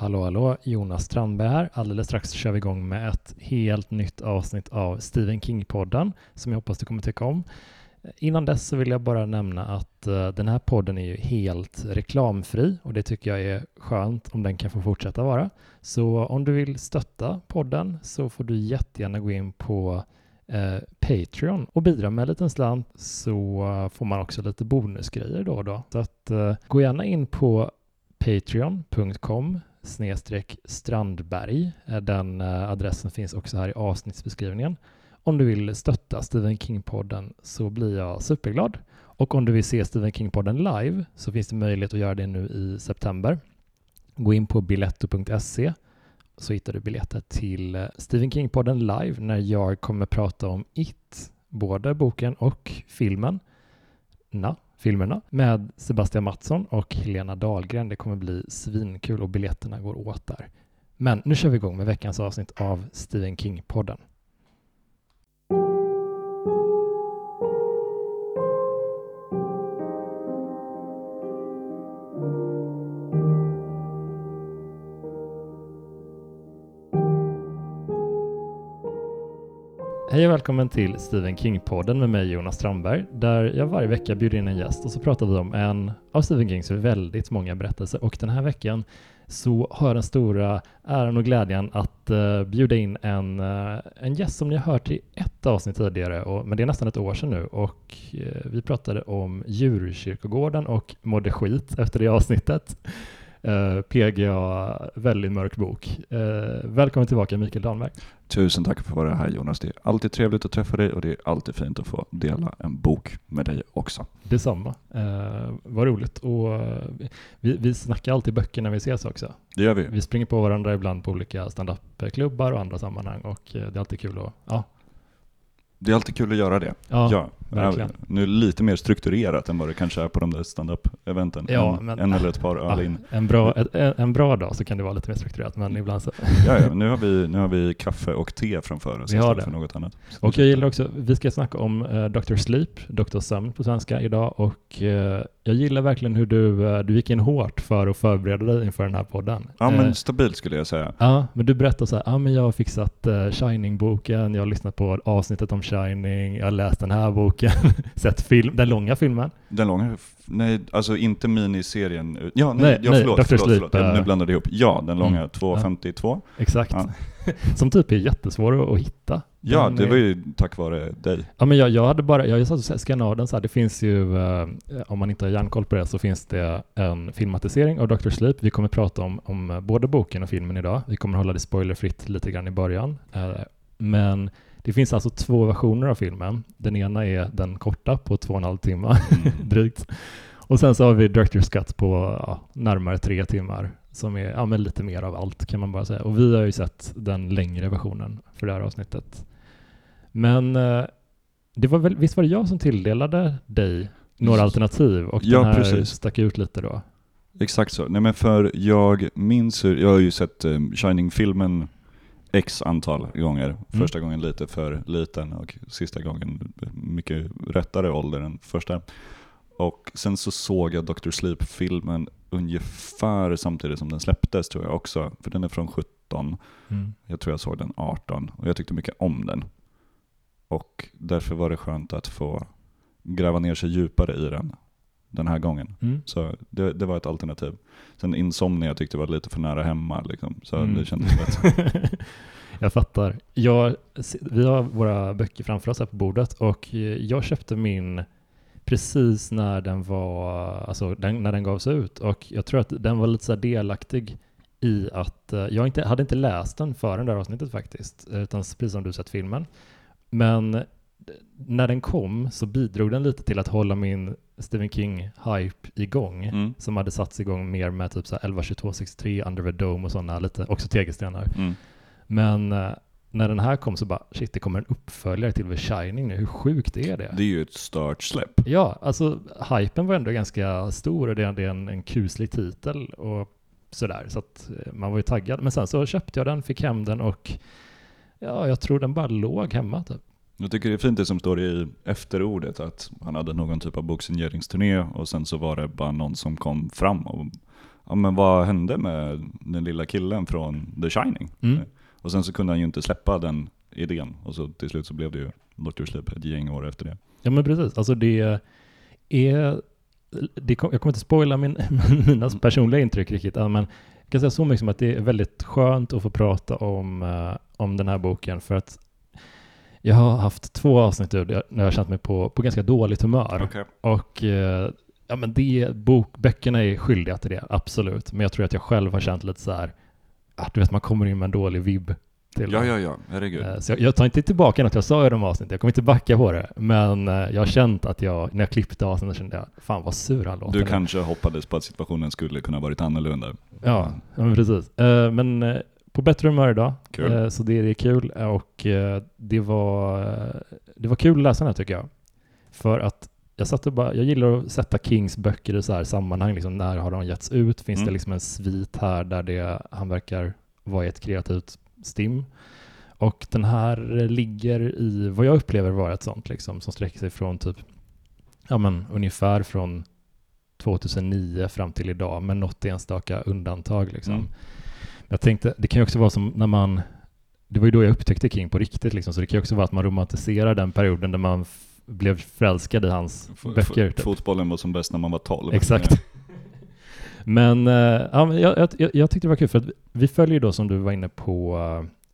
Hallå hallå, Jonas Strandberg här. Alldeles strax kör vi igång med ett helt nytt avsnitt av Stephen King-podden som jag hoppas du kommer tycka om. Innan dess så vill jag bara nämna att eh, den här podden är ju helt reklamfri och det tycker jag är skönt om den kan få fortsätta vara. Så om du vill stötta podden så får du jättegärna gå in på eh, Patreon och bidra med en liten slant så får man också lite bonusgrejer då och då. Så att eh, gå gärna in på patreon.com snedstreck Strandberg. Eh, den eh, adressen finns också här i avsnittsbeskrivningen. Om du vill stötta Stephen King-podden så blir jag superglad. Och om du vill se Stephen King-podden live så finns det möjlighet att göra det nu i september. Gå in på biletto.se så hittar du biljetter till eh, Stephen King-podden live när jag kommer prata om It, både boken och filmen. Na, filmerna med Sebastian Mattsson och Helena Dahlgren. Det kommer bli svinkul och biljetterna går åt där. Men nu kör vi igång med veckans avsnitt av Stephen King-podden. Hej och välkommen till Stephen King-podden med mig Jonas Strandberg, där jag varje vecka bjuder in en gäst och så pratar vi om en av Stephen Kings väldigt många berättelser. Och den här veckan så har jag den stora äran och glädjen att uh, bjuda in en, uh, en gäst som ni har hört i ett avsnitt tidigare, och, men det är nästan ett år sedan nu. Och uh, vi pratade om djurkyrkogården och mådde skit efter det avsnittet. Uh, PGA, väldigt mörk bok. Uh, välkommen tillbaka Mikael Dahlberg. Tusen tack för att vara här Jonas. Det är alltid trevligt att träffa dig och det är alltid fint att få dela en bok med dig också. Detsamma. Uh, vad roligt. Och vi, vi snackar alltid böcker när vi ses också. Det gör vi. Vi springer på varandra ibland på olika standup-klubbar och andra sammanhang och det är alltid kul att ja, det är alltid kul att göra det. Ja, ja. Verkligen. Nu lite mer strukturerat än vad det kanske är på de där stand-up-eventen. Ja, en, en eller ett par öl ja, in. En bra, en, en bra dag så kan det vara lite mer strukturerat, men ibland så... ja, ja, nu har, vi, nu har vi kaffe och te framför oss vi har det. för något annat. Så och jag gillar också, vi ska snacka om uh, Dr. Sleep, Dr. Sömn på svenska idag, och uh, jag gillar verkligen hur du, uh, du gick in hårt för att förbereda dig inför den här podden. Ja, men stabilt skulle jag säga. Ja, men du berättade så här, ja men jag har fixat Shining-boken, jag har lyssnat på avsnittet om Shining, jag har läst den här boken, sett film, den långa filmen. Den långa? Nej, alltså inte miniserien. Ja, nej, nej, ja, förlåt, Dr. förlåt, Sleep, förlåt. Nu blandade jag ihop. Ja, den långa, mm, 2.52. Ja. Exakt. Ja. Som typ är jättesvår att hitta. Ja, den det var ju tack vare dig. Ja, men jag, jag hade bara, jag satt och skannade den så här, det finns ju, eh, om man inte har järnkoll på det, så finns det en filmatisering av Dr. Sleep. Vi kommer prata om, om både boken och filmen idag. Vi kommer hålla det spoilerfritt lite grann i början. Eh, men det finns alltså två versioner av filmen. Den ena är den korta på två och en halv timme, mm. drygt. Och sen så har vi Director's Cut på ja, närmare tre timmar som är ja, men lite mer av allt kan man bara säga. Och vi har ju sett den längre versionen för det här avsnittet. Men eh, det var väl, visst var det jag som tilldelade dig några alternativ och ja, den här precis. stack ut lite då? Exakt så. Nej men för jag minns hur, jag har ju sett um, Shining-filmen x antal gånger. Mm. Första gången lite för liten och sista gången mycket rättare ålder än första. Och sen så såg jag Dr. Sleep-filmen ungefär samtidigt som den släpptes tror jag också. För den är från 17. Mm. Jag tror jag såg den 18 och jag tyckte mycket om den. Och därför var det skönt att få gräva ner sig djupare i den den här gången. Mm. Så det, det, var ett alternativ. Sen Insomnia tyckte jag var lite för nära hemma, liksom. så mm. det kändes rätt. jag fattar. Jag, vi har våra böcker framför oss här på bordet och jag köpte min precis när den var, alltså den, när den gavs ut och jag tror att den var lite så delaktig i att eh, jag inte, hade inte läst den före det här avsnittet faktiskt, utan precis som du sett filmen. Men när den kom så bidrog den lite till att hålla min Stephen King-hype igång, mm. som hade satts igång mer med typ så 11, 22, 63, Under the Dome och sådana, lite, också tegelstenar. Mm. Men uh, när den här kom så bara, shit, det kommer en uppföljare till The Shining nu, hur sjukt är det? Det är ju ett startsläpp. Ja, alltså hypen var ändå ganska stor och det är en, en kuslig titel och sådär, så att eh, man var ju taggad. Men sen så köpte jag den, fick hem den och ja, jag tror den bara låg hemma typ. Jag tycker det är fint det som står i efterordet, att han hade någon typ av boksigneringsturné och sen så var det bara någon som kom fram och ja men vad hände med den lilla killen från The Shining? Mm. Och sen så kunde han ju inte släppa den idén, och så till slut så blev det ju Dr. Sleep ett gäng år efter det. Ja men precis, alltså det är, det kom, jag kommer inte spoila min, mina personliga intryck riktigt, men jag kan säga så mycket som att det är väldigt skönt att få prata om, eh, om den här boken för att jag har haft två avsnitt det när jag har känt mig på, på ganska dåligt humör. Okej. Och eh, ja, men det, bok, böckerna är skyldiga till det, absolut. Men jag tror att jag själv har känt lite så här, att du vet man kommer in med en dålig vibb. Till Ja, ja, ja, herregud. Eh, Så jag, jag tar inte tillbaka något jag sa i de avsnitten, jag kommer inte backa på det. Men eh, jag har känt att jag, när jag klippte avsnittet kände jag, fan vad sur han låter. Du kanske hoppades på att situationen skulle kunna varit annorlunda. Ja, ja men precis. Men på bättre humör idag, Kul. Eh, så det är kul. Och eh, det var, eh, det var kul att läsa den här tycker jag. För att jag, satt och bara, jag gillar att sätta Kings böcker i så här sammanhang, liksom, när har de getts ut? Finns Mm. det liksom en svit här där det, han verkar vara i ett kreativt stim? Och den här eh, ligger i vad jag upplever vara ett sånt, liksom, som sträcker sig från typ, ja men ungefär från 2009 fram till idag, med något enstaka undantag. Liksom. Mm. Jag tänkte, det kan ju också vara som när man, det var ju då jag upptäckte King på riktigt, liksom, så det kan ju också vara att man romantiserar den perioden där man blev förälskad i hans F- böcker. Typ. Fotbollen var som bäst när man var 12. Exakt. Men, eh, ja, jag, jag, jag tyckte det var kul för att vi följer då som du var inne på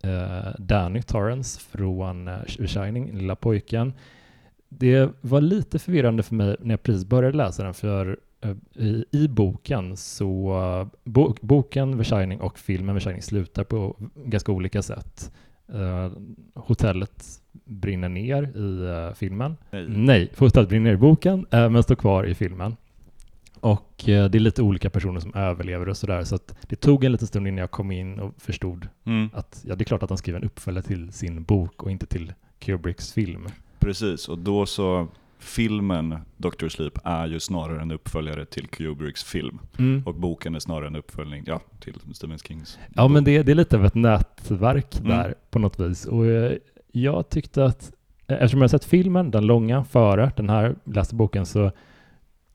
eh, Danny Torrance från uh, Shining, lilla pojken. Det var lite förvirrande för mig när jag precis började läsa den för i, i boken så, uh, bo, boken The Shining och filmen The Shining slutar på ganska olika sätt. Eh, hotellet brinner ner i eh, filmen. Nej. Nej, hotellet brinner ner i boken eh, men står kvar i filmen. Och eh, det är lite olika personer som överlever och sådär. Så att det tog en liten stund innan jag kom in och förstod Mm. att ja, det är klart att han skriver en uppföljare till sin bok och inte till Kubricks film. Precis, och då så, filmen Dr. Sleep är ju snarare en uppföljare till Kubricks film. Och boken är snarare en uppföljning, ja, till Stephen Kings Ja, bok. men det, det är lite av ett nätverk Mm. där på något vis. Och eh, jag tyckte att, eh, eftersom jag har sett filmen, den långa, före den här läste boken, så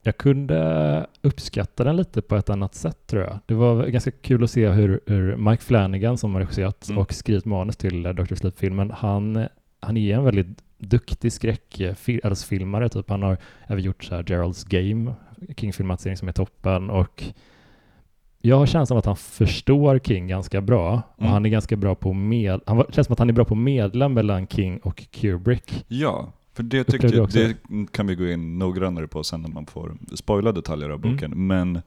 jag kunde uppskatta den lite på ett annat sätt tror jag. Det var ganska kul att se hur, hur Mike Flanagan som har regisserat Mm. och skrivit manus till eh, Dr. Sleep-filmen, han, han är en väldigt duktig skräckfilmare. Typ. Han har även gjort så här Gerald's Game, King-filmatisering som är toppen och jag har känslan av att han förstår King ganska bra och Mm. han är ganska bra på med, han var- känns som att han är bra på medla mellan King och Kubrick. Ja, för det tyckte det kan vi gå in noggrannare på sen när man får spoila detaljer av Mm. boken. Men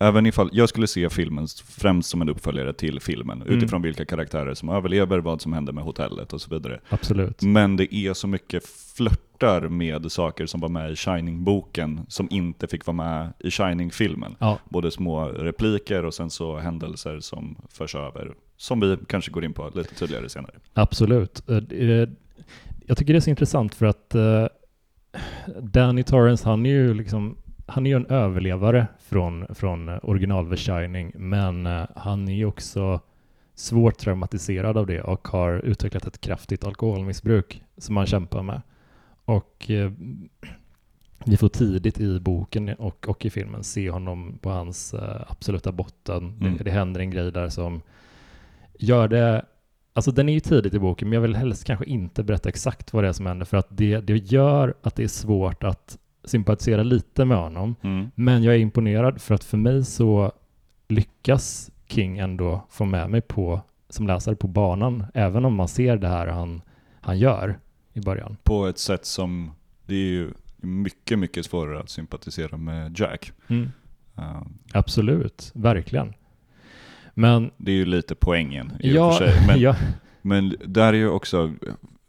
även ifall, jag skulle se filmen främst som en uppföljare till filmen, Mm. utifrån vilka karaktärer som överlever, vad som händer med hotellet och så vidare. Absolut. Men det är så mycket flörtar med saker som var med i Shining-boken, som inte fick vara med i Shining-filmen. Ja, Både små repliker och sen så händelser som förs över, som vi kanske går in på lite tydligare senare. absolut. Eh, Jag tycker det är så intressant för att eh, Danny Torrance, han är ju liksom han är ju en överlevare från, från eh, original The Shining, men eh, han är ju också svårt traumatiserad av det och har utvecklat ett kraftigt alkoholmissbruk som han kämpar med. Och eh, vi får tidigt i boken och, och i filmen se honom på hans eh, absoluta botten. Mm. Det, det händer en grej där som gör det Alltså den är ju tidigt i boken, men jag vill helst kanske inte berätta exakt vad det är som händer, för att det, det gör att det är svårt att sympatisera lite med honom. Mm. Men jag är imponerad, för att för mig så lyckas King ändå få med mig på, som läsare på banan, även om man ser det här han, han gör i början. På ett sätt som, det är ju mycket, mycket svårare att sympatisera med Jack. Uh, Absolut, verkligen. Men det är ju lite poängen i ja, och för sig. Men, ja, men där är ju också,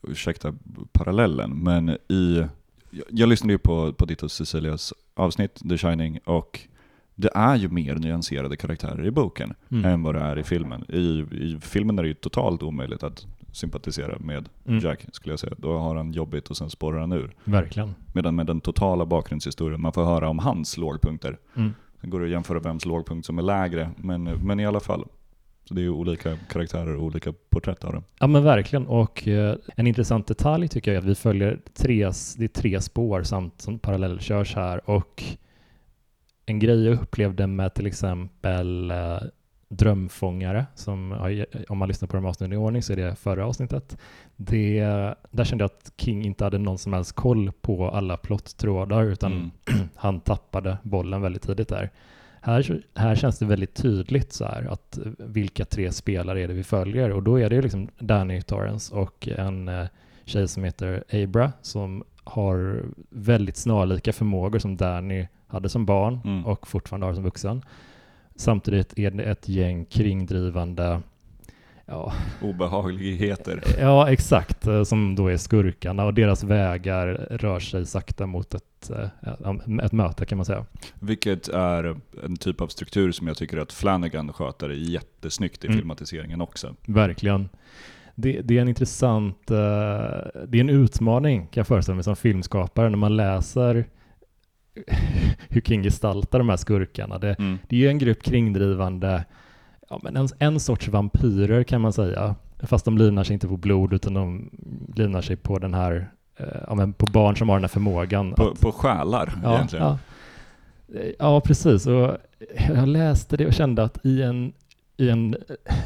ursäkta parallellen, men i, jag, jag lyssnade ju på, på ditt och Cecilias avsnitt, The Shining, och det är ju mer nyanserade karaktärer i boken mm, än vad det är i filmen. I, I filmen är det ju totalt omöjligt att sympatisera med mm, Jack, skulle jag säga. Då har han jobbigt och sen spårar han ur. verkligen. Medan med den totala bakgrundshistorien, man får höra om hans lågpunkter. Mm. Sen går det att jämföra vems lågpunkt som är lägre, men, men i alla fall. Så det är ju olika karaktärer och olika porträtt av dem. Ja men verkligen och eh, en intressant detalj tycker jag är att vi följer tre, det är tre spår samt som parallellkörs här och en grej jag upplevde med till exempel eh, Drömfångare, som om man lyssnar på de avsnitten i ordning så är det förra avsnittet. Det, där kände jag att King inte hade någon som helst koll på alla plottrådar utan mm. han tappade bollen väldigt tidigt där. Här, här känns det väldigt tydligt så här att vilka tre spelare är det vi följer och då är det ju liksom Danny Torrance och en eh, tjej som heter Abra som har väldigt snarlika förmågor som Danny hade som barn mm. och fortfarande har som vuxen. Samtidigt är det ett gäng kringdrivande ja. obehagligheter. Ja, exakt, eh, som då är skurkarna och deras vägar rör sig sakta mot ett, eh, ett möte kan man säga. Vilket är en typ av struktur som jag tycker att Flanagan sköter jättesnyggt i mm. filmatiseringen också. Verkligen. Det, det, är en intressant, eh, det är en utmaning kan jag föreställa mig som filmskapare när man läser hur King gestaltar de här skurkarna. Det, mm. det är ju en grupp kringdrivande, ja, men en, en sorts vampyrer kan man säga. Fast de livnar sig inte på blod utan de livnar sig på den här, eh, ja, men på barn som har den här förmågan. På, att, på själar ja, egentligen. Ja. ja, precis. Och jag läste det och kände att i en, i en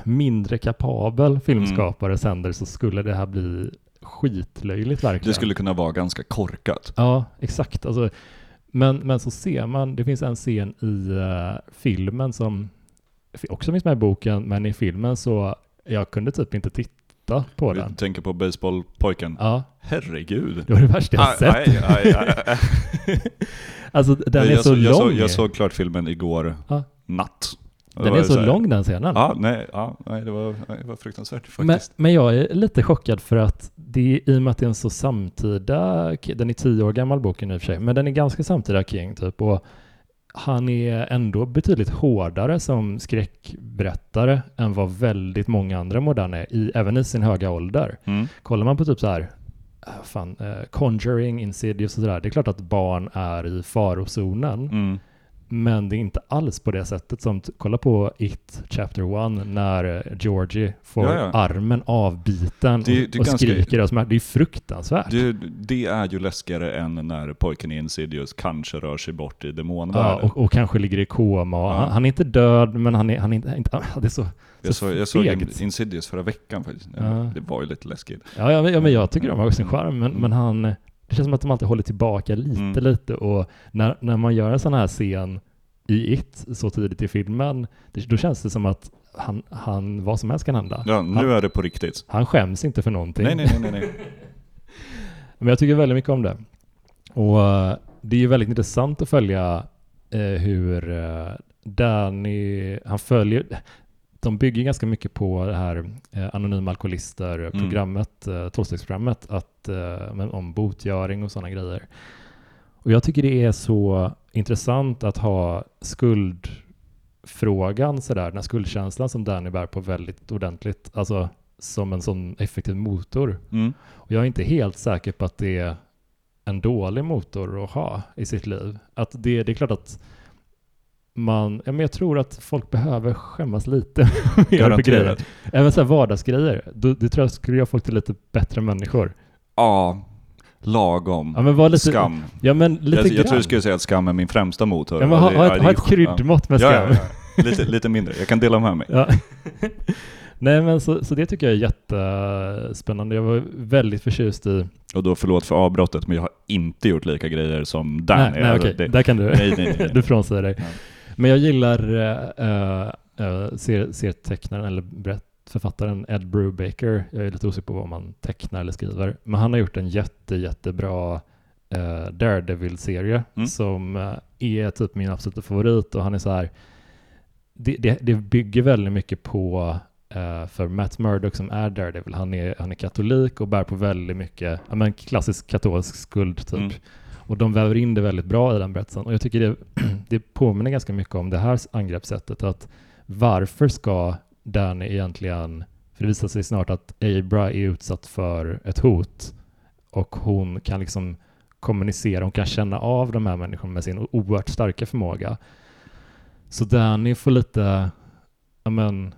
mindre kapabel filmskapare mm. sänder så skulle det här bli skitlöjligt verkligen. Det skulle kunna vara ganska korkat. Ja, exakt. Alltså, men, men så ser man, det finns en scen i uh, filmen som också finns med i boken, men i filmen så jag kunde typ inte titta på Vi den. Du tänker på baseballpojken? Ja. Herregud. Det var det värsta jag sett. Aj, aj, aj, alltså den är så, så lång. Jag, så, jag såg klart filmen igår ja. natt. Den är så, så lång den scenen. Ja, nej, ja, nej det, var, det var fruktansvärt faktiskt. Men, men jag är lite chockad för att det, i och med att det är en så samtida, den är tio år gammal boken i och för sig, men den är ganska samtida King typ och han är ändå betydligt hårdare som skräckberättare än vad väldigt många andra moderna är, i, även i sin höga ålder. Mm. Kollar man på typ så här, äh, fan, uh, Conjuring, Insidious och sådär, det är klart att barn är i farozonen. Mm. Men det är inte alls på det sättet som, kolla på It Chapter 1 när eh, Georgie får ja, ja. armen avbiten det, och, det och skriker och smärta. Det är fruktansvärt. Det, det, är ju läskigare än när pojken i Insidious kanske rör sig bort i demonvärlden. Ja, och, och kanske ligger i koma. Ja. Han, han, är inte död, men han är, han är inte, inte det är så jag, så, jag såg Insidious förra veckan faktiskt. Det var ju lite läskigt. Ja, ja, men, ja, men jag tycker de har sin charm, men, men han det känns som att de alltid håller tillbaka lite, mm. lite och när, när man gör en sån här scen i It så tidigt i filmen, det, då känns det som att han, han, vad som helst kan hända. Ja, nu han, är det på riktigt. Han skäms inte för någonting. Nej, nej, nej, nej. Men jag tycker väldigt mycket om det. Och uh, det är ju väldigt intressant att följa uh, hur uh, Danny, han följer, de bygger ganska mycket på det här eh, Anonyma Alkoholister-programmet, mm. eh, tolvstegsprogrammet, eh, om botgöring och sådana grejer. Och jag tycker det är så intressant att ha skuldfrågan sådär, den här skuldkänslan som Danny bär på väldigt ordentligt, alltså som en sån effektiv motor. Mm. Och jag är inte helt säker på att det är en dålig motor att ha i sitt liv. Att det, det är klart att man, ja, men jag tror att folk behöver skämmas lite mer för grejer. Även så här vardagsgrejer. Det, det tror jag skulle göra folk till lite bättre människor. Ja, lagom. Ja, men var lite, skam. Ja, men lite jag, jag tror du skulle säga att skam är min främsta motor. Ja, men ha, ha, ett, ha ett kryddmått med skam. Ja, ja, lite, lite mindre. Jag kan dela med mig. Nej, men så, så det tycker jag är jättespännande. Jag var väldigt förtjust i... Och då förlåt för avbrottet, men jag har inte gjort lika grejer som Dan. Nej, nej alltså, okej. Det... Där kan du. Nej, nej, nej. du frånsäger dig. Men jag gillar uh, uh, serietecknaren, eller berätt, författaren Ed Brubaker. Jag är lite osäker på vad man tecknar eller skriver. Men han har gjort en jätte, jättebra uh, Daredevil-serie mm. som är typ min absoluta favorit och han är så här det, det, det bygger väldigt mycket på för Matt Murdock som är Daredevil, han är, han är katolik och bär på väldigt mycket, ja men klassisk katolsk skuld typ. Mm. Och de väver in det väldigt bra i den berättelsen. Och jag tycker det, det påminner ganska mycket om det här angreppssättet. Att varför ska Danny egentligen, för det visar sig snart att Abra är utsatt för ett hot och hon kan liksom kommunicera, hon kan känna av de här människorna med sin oerhört starka förmåga. Så Danny får lite, ja men,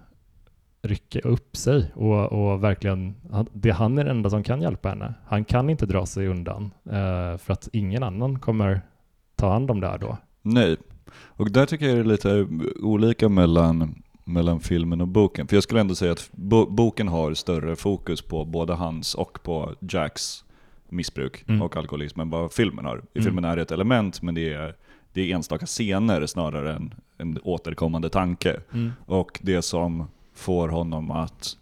rycka upp sig och, och verkligen, det han är den enda som kan hjälpa henne. Han kan inte dra sig undan eh, för att ingen annan kommer ta hand om det här då. Nej, Och där tycker jag det är lite olika mellan, mellan filmen och boken. För jag skulle ändå säga att bo boken har större fokus på både hans och på Jacks missbruk Mm. och alkoholism än vad filmen har. I Mm. filmen är det ett element, men det är, det är enstaka scener snarare än en återkommande tanke. Mm. Och det som får honom att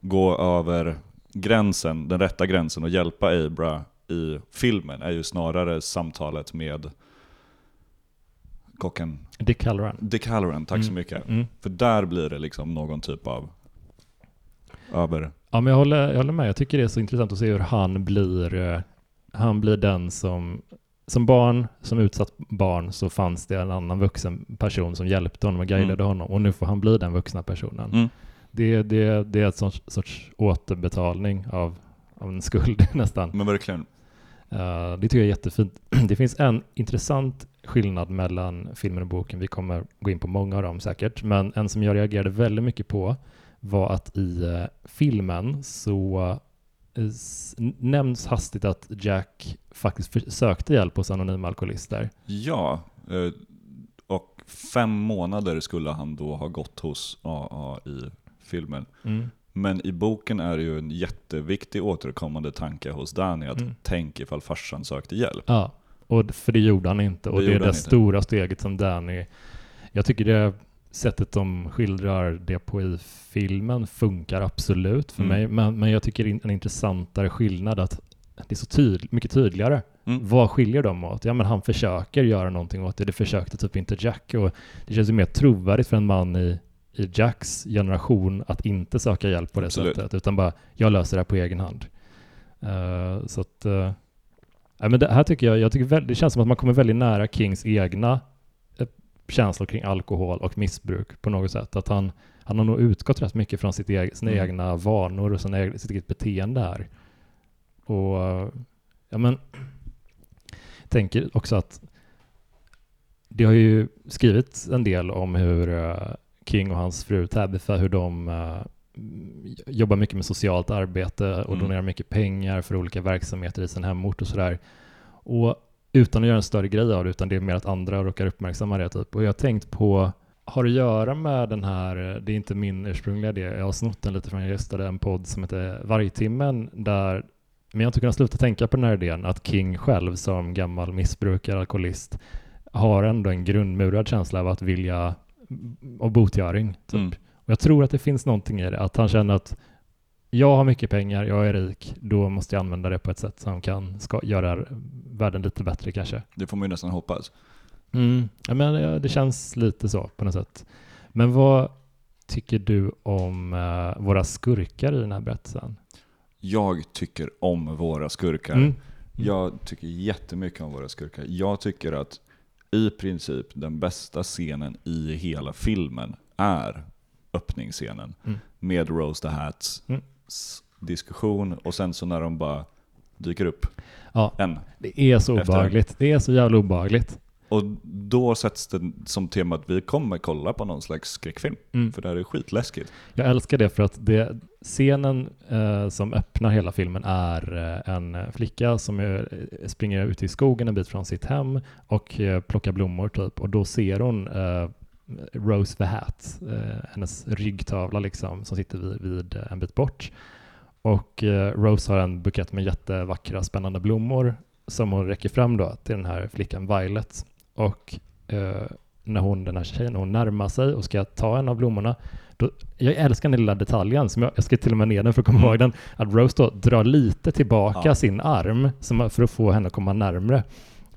gå över gränsen, den rätta gränsen och hjälpa Abra i filmen är ju snarare samtalet med kocken Dick Halloran. Dick Halloran, tack så Mm. mycket. Mm. För där blir det liksom någon typ av över... Ja, men jag håller, jag håller med. Jag tycker det är så intressant att se hur han blir, eh, han blir den som, som barn, som utsatt barn, så fanns det en annan vuxen person som hjälpte honom och guidade Mm. honom. Och nu får han bli den vuxna personen. Mm. Det, det, det är ett sorts, sorts återbetalning av, av en skuld nästan. Men verkligen. Eh, det tycker jag är jättefint. Det finns en intressant skillnad mellan filmen och boken. Vi kommer gå in på många av dem säkert. Men en som jag reagerade väldigt mycket på var att i eh, filmen så nämns hastigt att Jack faktiskt sökte hjälp hos anonyma alkoholister. Ja, eh, och fem månader skulle han då ha gått hos AA i filmen. Men i boken är det ju en jätteviktig återkommande tanke hos Danny att Mm. tänk ifall farsan sökte hjälp. Ja, och för det gjorde han inte. Och Det det, är det stora steget som Danny... Jag tycker det sättet de skildrar det på i filmen funkar absolut för Mm. mig. Men, men jag tycker in- en intressantare skillnad att det är så tydl- mycket tydligare. Mm. Vad skiljer dem åt? Ja, men han försöker göra någonting åt det. Det försökte typ inte Jack. Och det känns ju mer trovärdigt för en man i, i Jacks generation att inte söka hjälp på det Absolut. sättet. Utan bara, jag löser det här på egen hand. Eh, så att... eh, Ja, men det här tycker jag, jag tycker väl, det känns som att man kommer väldigt nära Kings egna känslor kring alkohol och missbruk på något sätt. Att han, han har nog utgått rätt mycket från sitt eg, sina Mm. egna vanor och sina, sitt eget beteende här. Och ja men, jag tänker också att det har ju skrivits en del om hur eh, King och hans fru Tabitha, hur de eh, jobbar mycket med socialt arbete och Mm. donerar mycket pengar för olika verksamheter i sin hemort och sådär. Och utan att göra en större grej av det, utan det är mer att andra råkar uppmärksamma det. Typ. Och jag har tänkt på, har att göra med den här, det är inte min ursprungliga idé, jag har snott den lite från, jag gästade en podd som heter Vargtimmen, där, men jag har inte kunnat sluta tänka på den här idén, att King själv som gammal missbrukare, alkoholist, har ändå en grundmurad känsla av att vilja, av botgöring. Typ. Mm. Och jag tror att det finns någonting i det, att han känner att jag har mycket pengar, jag är rik, då måste jag använda det på ett sätt som kan ska göra världen lite bättre kanske. Det får man ju nästan hoppas. Mm. Ja, men det känns lite så på något sätt. Men vad tycker du om eh, våra skurkar i den här berättelsen? Jag tycker om våra skurkar. Mm. Jag tycker jättemycket om våra skurkar. Jag tycker att i princip den bästa scenen i hela filmen är öppningsscenen. Mm. Med Rose the Hats Mm. Diskussion och sen så när de bara dyker upp. Ja. En. Det är så Efter- obehagligt. Det är så jävla obehagligt. Och då sätts det som tema att vi kommer kolla på någon slags skräckfilm. Mm. För det här är skitläskigt. Jag älskar det för att det, scenen eh, som öppnar hela filmen är eh, en flicka som är, eh, springer ut i skogen en bit från sitt hem och eh, plockar blommor typ. Och då ser hon eh, Rose the Hat, eh, hennes ryggtavla liksom, som sitter vid, vid eh, en bit bort. Och eh, Rose har en bukett med jättevackra spännande blommor som hon räcker fram då till den här flickan Violet. Och eh, när hon, den här tjejen, hon närmar sig och ska ta en av blommorna då, jag älskar den lilla detaljen, som jag, jag ska till och med ner den för att komma Mm. ihåg den, att Rose då drar lite tillbaka Ja. sin arm som, för att få henne att komma närmre.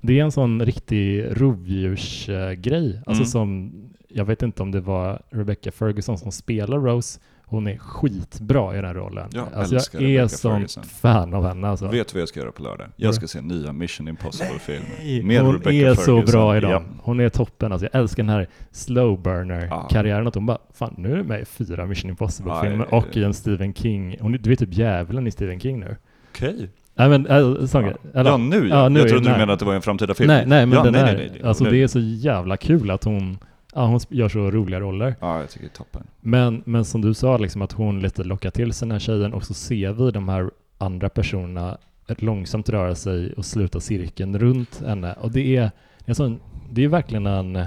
Det är en sån riktig rovdjursgrej, alltså Mm. som, jag vet inte om det var Rebecca Ferguson som spelar Rose, hon är skitbra i den rollen. Jag alltså jag är Rebecca Ferguson. fan av henne alltså. Vet du vad jag ska göra på lördag? Jag ska se nya Mission Impossible-filmer. Nej, hon är så bra i dem. Ja. Hon är toppen. Alltså, jag älskar den här slow burner Ja. karriären. Att hon bara, fan nu är du med i fyra Mission Impossible-filmer och i en Stephen King. Hon, du är typ djävulen i Stephen King nu. Okej. Nej men, äh, sån. Ja. Eller- ja, nu ja. ja, nu jag trodde du menade att det var en framtida film. Nej, nej men ja, den nej, nej, nej, alltså nu. det är så jävla kul att hon, ja, hon gör så roliga roller. Ja, jag tycker det är toppen. Men, men som du sa, liksom att hon lite lockar till sig den här tjejen och så ser vi de här andra personerna långsamt röra sig och sluta cirkeln runt henne. Och det är, en sån, det är verkligen en,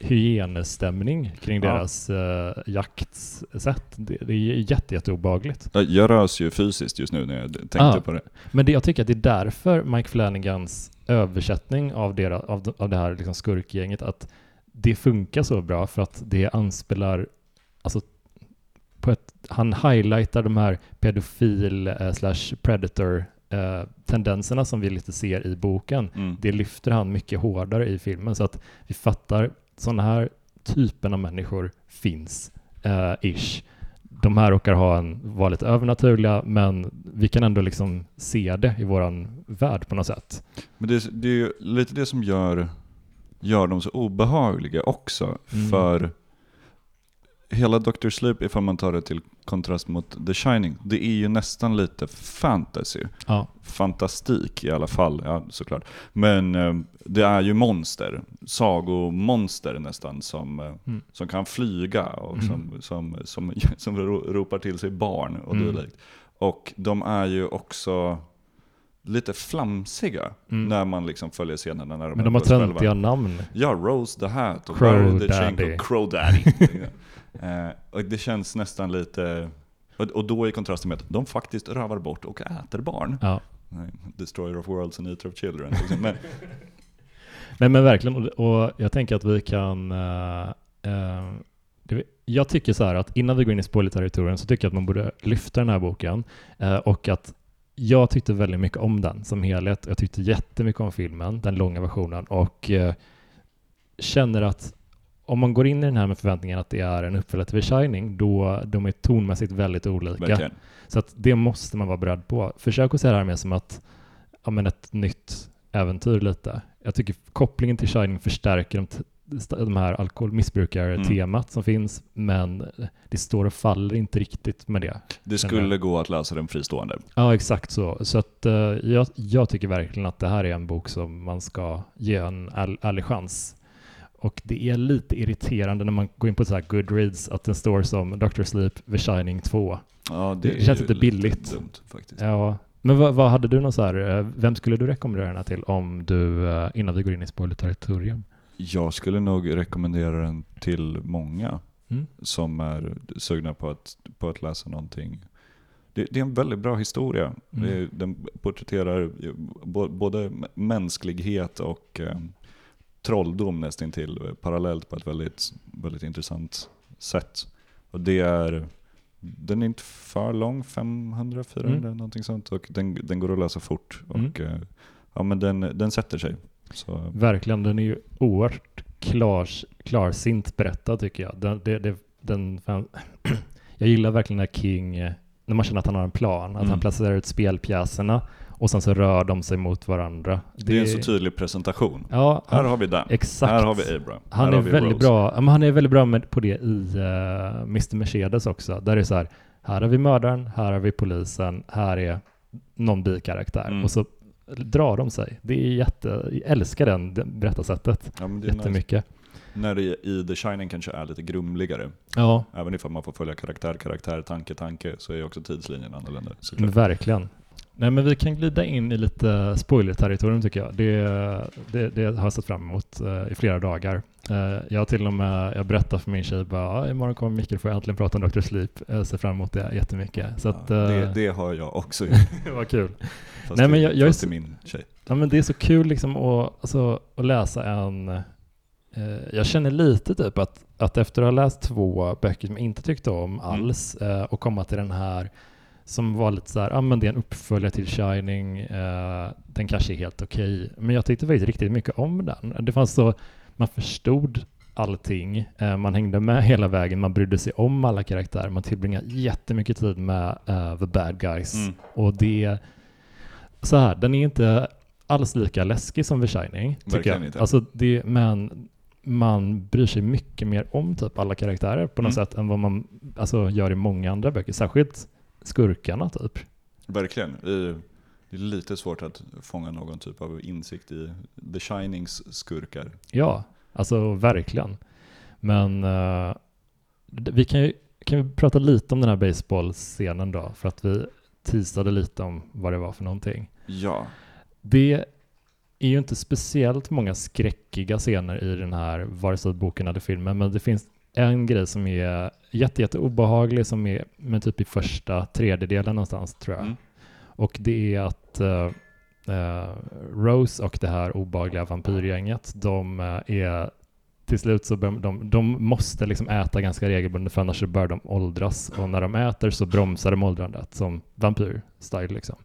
hyenestämning kring Ja. deras uh, jaktsätt. Det, det är jätte, jätteobehagligt. Jag rös ju fysiskt just nu när jag tänkte Ah. på det. Men det, jag tycker att det är därför Mike Flanagans översättning av, deras, av, av det här liksom skurkgänget, att det funkar så bra för att det anspelar, alltså på ett, han highlightar de här pedofil eh, slash predator eh, tendenserna som vi lite ser i boken. Mm. Det lyfter han mycket hårdare i filmen så att vi fattar sådana här typen av människor finns, eh, ish. De här råkar ha en, vara lite övernaturliga, men vi kan ändå liksom se det i våran värld på något sätt. Men det, det är ju lite det som gör, gör dem så obehagliga också. Mm. För hela Dr. Sleep, ifall man tar det till kontrast mot The Shining, det är ju nästan lite fantasy. Ja, Fantastik i alla fall, ja såklart. Men eh, det är ju monster, sagomonster nästan, som, eh, Mm. som kan flyga och Mm. som, som, som, som ro- ropar till sig barn och Mm. dylikt. Och de är ju också lite flamsiga Mm. när man liksom följer scenerna när de men de har töntiga namn. Ja, Rose the Hat och Crow Barry the Daddy. och Crow Daddy. eh, och det känns nästan lite... Och, och då i kontrast med att de faktiskt rövar bort och äter barn. Ja. Destroyer of worlds and eater of children. Liksom. Men, Nej men verkligen, och, jag tänker att vi kan... eh, det, jag tycker så här att innan vi går in i spoilerterritorium så tycker jag att man borde lyfta den här boken eh, och att jag tyckte väldigt mycket om den som helhet. Jag tyckte jättemycket om filmen, den långa versionen och eh, känner att om man går in i den här med förväntningen att det är en uppföljare till The Shining, då de är tonmässigt väldigt olika. verkligen. Så att det måste man vara beredd på. Försök att se det här med som att, ja men ett nytt äventyr lite. Jag tycker kopplingen till Shining förstärker de, de här alkoholmissbrukare-temat som finns, men det står och faller inte riktigt med det. Det skulle gå att läsa den fristående. Ja, exakt så. Så att eh, jag, jag tycker verkligen att det här är en bok som man ska ge en ärlig chans. Och det är lite irriterande när man går in på så här Goodreads att den står som Dr. Sleep, The Shining 2. Ja, Det är känns lite billigt. dumt faktiskt. Ja, men vad, vad hade du någon så här, eh, vem skulle du rekommendera den här till om du, eh, innan vi går in i spoiler-territorium? Jag skulle nog rekommendera den till många Mm. som är sugna på att, på att läsa någonting. Det, det är en väldigt bra historia. Mm. Det, den porträtterar både mänsklighet och eh, trolldom nästintill parallellt på ett väldigt, väldigt intressant sätt. Och det är, den är inte för lång, 500-400 Mm. någonting sånt. Och den, den går att läsa fort. Mm. Och eh, ja, men den, den sätter sig. Så, Verkligen, den är ju oerhört klar, klarsint berättad tycker jag. Den, det, det, den, jag gillar verkligen när King, eh, när man känner att han har en plan, att Mm. han placerar ut spelpjäserna och sen så rör de sig mot varandra. det är en så tydlig presentation. Ja, Här har vi den. exakt. Här har vi Abraham. Han här är väldigt Rose. bra, men han är väldigt bra med, på det i uh, Mr. Mercedes också. Där det är så här, här har vi mördaren, här har vi polisen, här är någon bikaraktär. Mm. Och så drar de sig. Det är jätte, jag älskar den, det berättarsättet Ja, det är nice. jättemycket. När det i The Shining kanske är lite grumligare. Ja, Även ifall man får följa karaktär, karaktär, tanke, tanke så är också tidslinjen annorlunda. verkligen. Nej men vi kan glida in i lite spoiler-territorium tycker jag. Det, det, det har jag sett fram emot eh, i flera dagar. Eh, jag till och med, jag berättar för min tjej bara, imorgon kommer Mikael jag äntligen prata om Dr. Sleep. Jag ser fram emot det jättemycket. Så att, ja, det, eh, det har jag också gjort. det var kul. Fast, Nej, men jag- jag är så- min tjej. Ja, men det är så kul liksom att, alltså, att läsa en... Eh, jag känner lite typ att, att efter att ha läst två böcker som jag inte tyckte om alls eh, och komma till den här som var lite så här, ja men det är en uppföljare till Shining, eh, den kanske är helt okej. Men jag tyckte faktiskt riktigt mycket om den. Det fanns så, man förstod allting, eh, man hängde med hela vägen, man brydde sig om alla karaktärer, man tillbringade jättemycket tid med eh, the bad guys. Mm. Och det, så här, den är inte alls lika läskig som The Shining, tycker jag. inte. Alltså det, men man bryr sig mycket mer om typ alla karaktärer på något Mm. sätt än vad man alltså, gör i många andra böcker. Särskilt skurkarna typ. Verkligen. I- Det är lite svårt att fånga någon typ av insikt i The Shinings skurkar. Ja, alltså verkligen. Men d- vi kan ju kan vi prata lite om den här baseballscenen då, för att vi teasade lite om vad det var för någonting. Ja. Det, är ju inte speciellt många skräckiga scener i den här, vare sig boken eller filmen, men det finns en grej som är jätte, jätte obehaglig som är men typ i första tredjedelen någonstans tror jag. Mm. Och det är att eh, eh, Rose och det här obehagliga vampyrgänget, de eh, är till slut så de, de måste liksom äta ganska regelbundet för annars så börjar de åldras och när de äter så bromsar de åldrandet som vampyr-style liksom.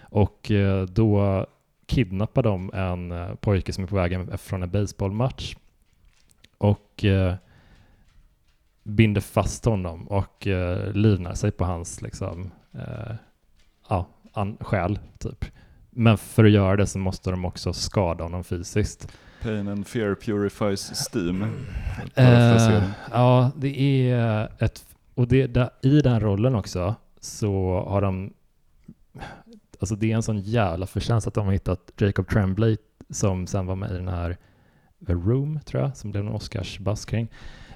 Och då kidnappar de en pojke som är på väg från en baseballmatch och binder fast honom och eh, livnar sig på hans liksom, eh, ja, an, själ typ. Men för att göra det så måste de också skada honom fysiskt. Pain and fear purifies steam. Eh, ja, det är ett... Och det, där, i den rollen också så har de... Alltså det är en sån jävla förtjänst att de har hittat Jacob Tremblay som sen var med i den här The Room, tror jag, som blev en Oscarsbass kring.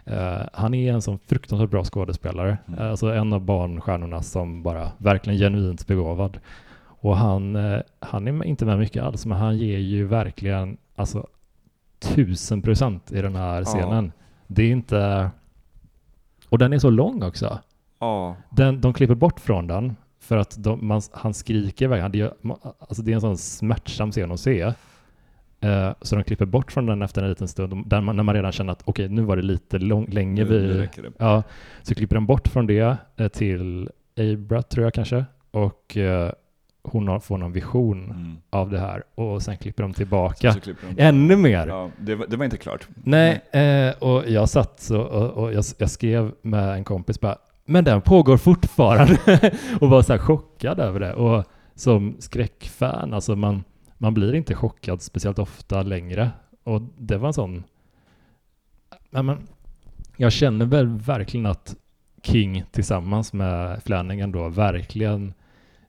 Eh, han är en sån fruktansvärt bra skådespelare. Mm. Eh, alltså en av barnstjärnorna som bara verkligen genuint begåvad. Och han, eh, han är inte med mycket alls, men han ger ju verkligen alltså tusen procent i den här Ja. scenen. Det är inte... Och den är så lång också. Ja, Den, de klipper bort från den för att de, man, han skriker iväg. Det, alltså det är en sån smärtsam scen att se. Eh, så de klipper bort från den efter en liten stund, där man, när man redan känner att okej, nu var det lite lång, länge nu, vi... Ja, så klipper de bort från det eh, till Abra, tror jag kanske. Och eh, hon har, får någon vision Mm. av det här. Och sen klipper de tillbaka. Klipper de. Ännu mer! Ja, det, var, det var inte klart. Nej, eh, och jag satt så och, och jag, jag skrev med en kompis bara, men den pågår fortfarande och var så chockad över det. Och som skräckfan, alltså man, man blir inte chockad speciellt ofta längre. Och det var en sån... Ja, men, jag känner väl verkligen att King tillsammans med Flanagan då verkligen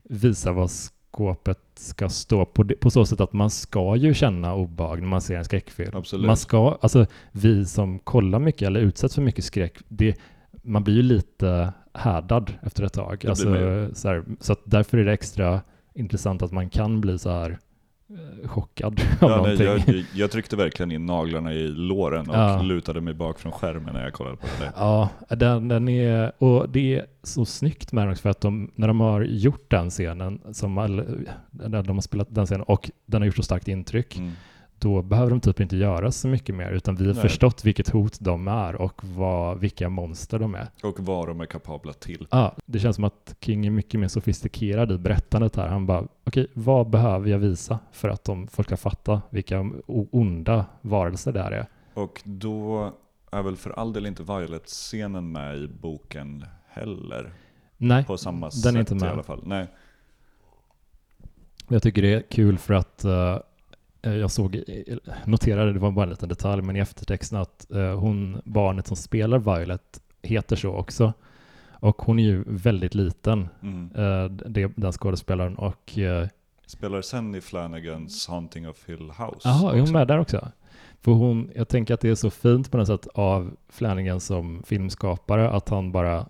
visar vad skåpet ska stå på, det- på så sätt att man ska ju känna obehag när man ser en skräckfilm. Absolut. Man ska, alltså vi som kollar mycket eller utsätts för mycket skräck, det, man blir ju lite härdad efter ett tag. Alltså, så, här, så därför är det extra intressant att man kan bli så här chockad av Ja, nej, någonting. jag, jag tryckte verkligen in naglarna i låren och Ja. lutade mig bak från skärmen när jag kollade på det. Ja, den, den är, och det är så snyggt med den också för att de, när de har gjort den scenen, som, all- när de har spelat den scenen och den har gjort så starkt intryck, Mm. Då behöver de typ inte göra så mycket mer, utan vi har Nej. förstått vilket hot de är och vad, vilka monster de är. Och vad de är kapabla till. Ja, det känns som att King är mycket mer sofistikerad i berättandet här. Han bara, okej, vad behöver jag visa för att de, folk ska fatta vilka onda varelser det här är? Och då är väl för all del inte Violet-scenen med i boken heller. Nej, På samma den sätt är inte med. i alla fall. Nej. Jag tycker det är kul för att eh, jag såg, eh, noterade, det var bara en liten detalj, men i eftertexten att eh, hon, barnet som spelar Violet heter så också. Och hon är ju väldigt liten, Mm. eh, det, den skådespelaren. Och eh, Spelar sen i Flanagans Haunting of Hill House. Jaha, är hon med där också? För hon, jag tänker att det är så fint på något sätt av Flanagan som filmskapare att han bara,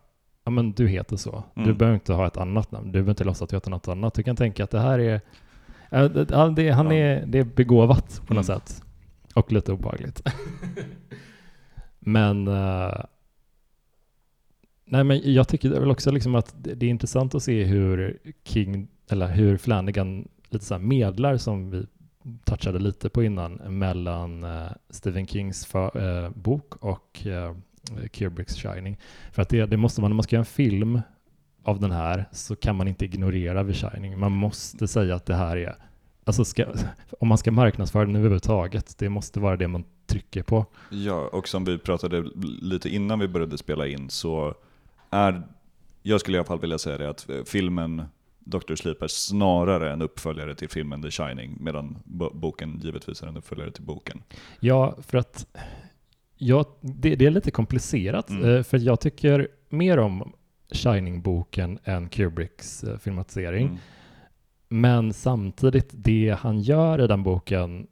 ja men du heter så. Du Mm. behöver inte ha ett annat namn. Du behöver inte låtsas att du heter något annat. Du kan tänka att det här är, ja, det, han är, det är begåvat på något Mm. sätt. Och lite obehagligt. men, eh, nej men jag tycker väl också liksom att det, är intressant att se hur King, eller hur Flanagan lite så medlar som vi touchade lite på innan mellan eh, Stephen Kings för, eh, bok och Kubricks Shining. För att det, det måste man, när man ska göra en film av den här så kan man inte ignorera The Shining. Man måste säga att det här är, alltså ska, om man ska marknadsföra den överhuvudtaget, det måste vara det man trycker på. Ja, och som vi pratade lite innan vi började spela in så är, jag skulle i alla fall vilja säga det, att eh, filmen Dr. Sleep är snarare en uppföljare till filmen The Shining, medan bo- boken givetvis är en uppföljare till boken. Ja, för att ja, det, det är lite komplicerat, Mm. eh, för jag tycker mer om Shining-boken än Kubricks eh, filmatisering. Mm. Men samtidigt, det han gör i den boken,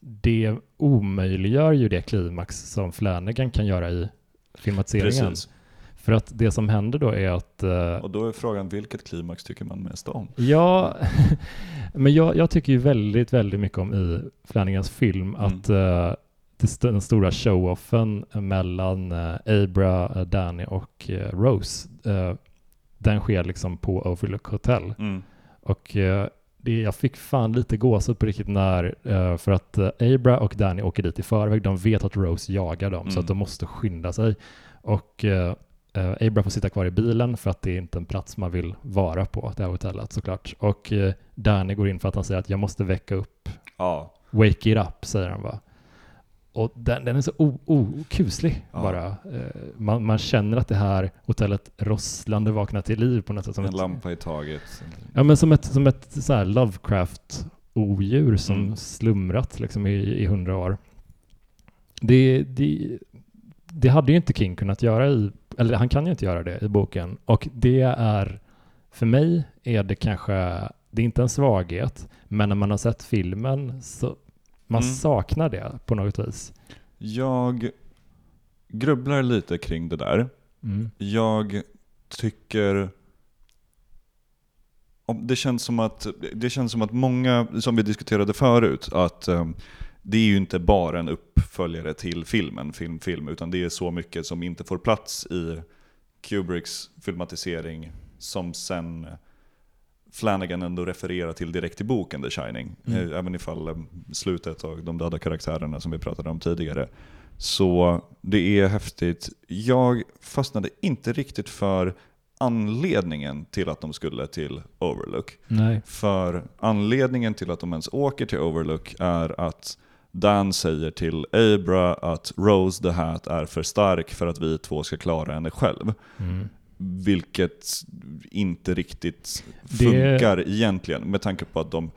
det omöjliggör ju det klimax som Flanagan kan göra i filmatiseringen. Precis. För att det som händer då är att... eh, Och då är frågan, vilket klimax tycker man mest om? Ja, men jag, jag tycker ju väldigt, väldigt mycket om i Flanagans film Mm. att eh, det st- den stora show-offen mellan uh, Abra, eh, Danny och eh, Rose, eh, den sker liksom på Overlook Hotel. Mm. Och eh, det, jag fick fan lite gåshud på riktigt när, eh, för att eh, Abra och Danny åker dit i förväg. De vet att Rose jagar dem, så Mm. att de måste skynda sig. Och eh, eh, Abra får sitta kvar i bilen för att det är inte en plats man vill vara på, det här hotellet såklart. Och eh, Danny går in för att han säger att jag måste väcka upp, Ja, wake it up, säger han va. Och den, den är så okuslig Ja. bara. Eh, man, man känner att det här hotellet rosslande vaknar till liv på något sätt. Som en ett- lampa i taget. Ja, men som ett, som ett så här Lovecraft-odjur som Mm. slumrat liksom i, i hundra år. Det, det, det hade ju inte King kunnat göra i, eller han kan ju inte göra det i boken. Och det är, för mig är det kanske, det är inte en svaghet, men när man har sett filmen så man Mm. saknar det på något vis. Jag grubblar lite kring det där. Mm. Jag tycker... Det känns, som att, det känns som att många, som vi diskuterade förut, att um, det är ju inte bara en uppföljare till filmen, film, film, utan det är så mycket som inte får plats i Kubricks filmatisering som sen Flanagan ändå refererar till direkt i boken The Shining. Mm. Eh, Även ifall eh, slutet och de döda karaktärerna som vi pratade om tidigare. Så det är häftigt. Jag fastnade inte riktigt för anledningen till att de skulle till Overlook. Nej. För anledningen till att de ens åker till Overlook är att Dan säger till Abra att Rose the Hat är för stark för att vi två ska klara henne själv. Mm. Vilket inte riktigt Det- funkar egentligen med tanke på att de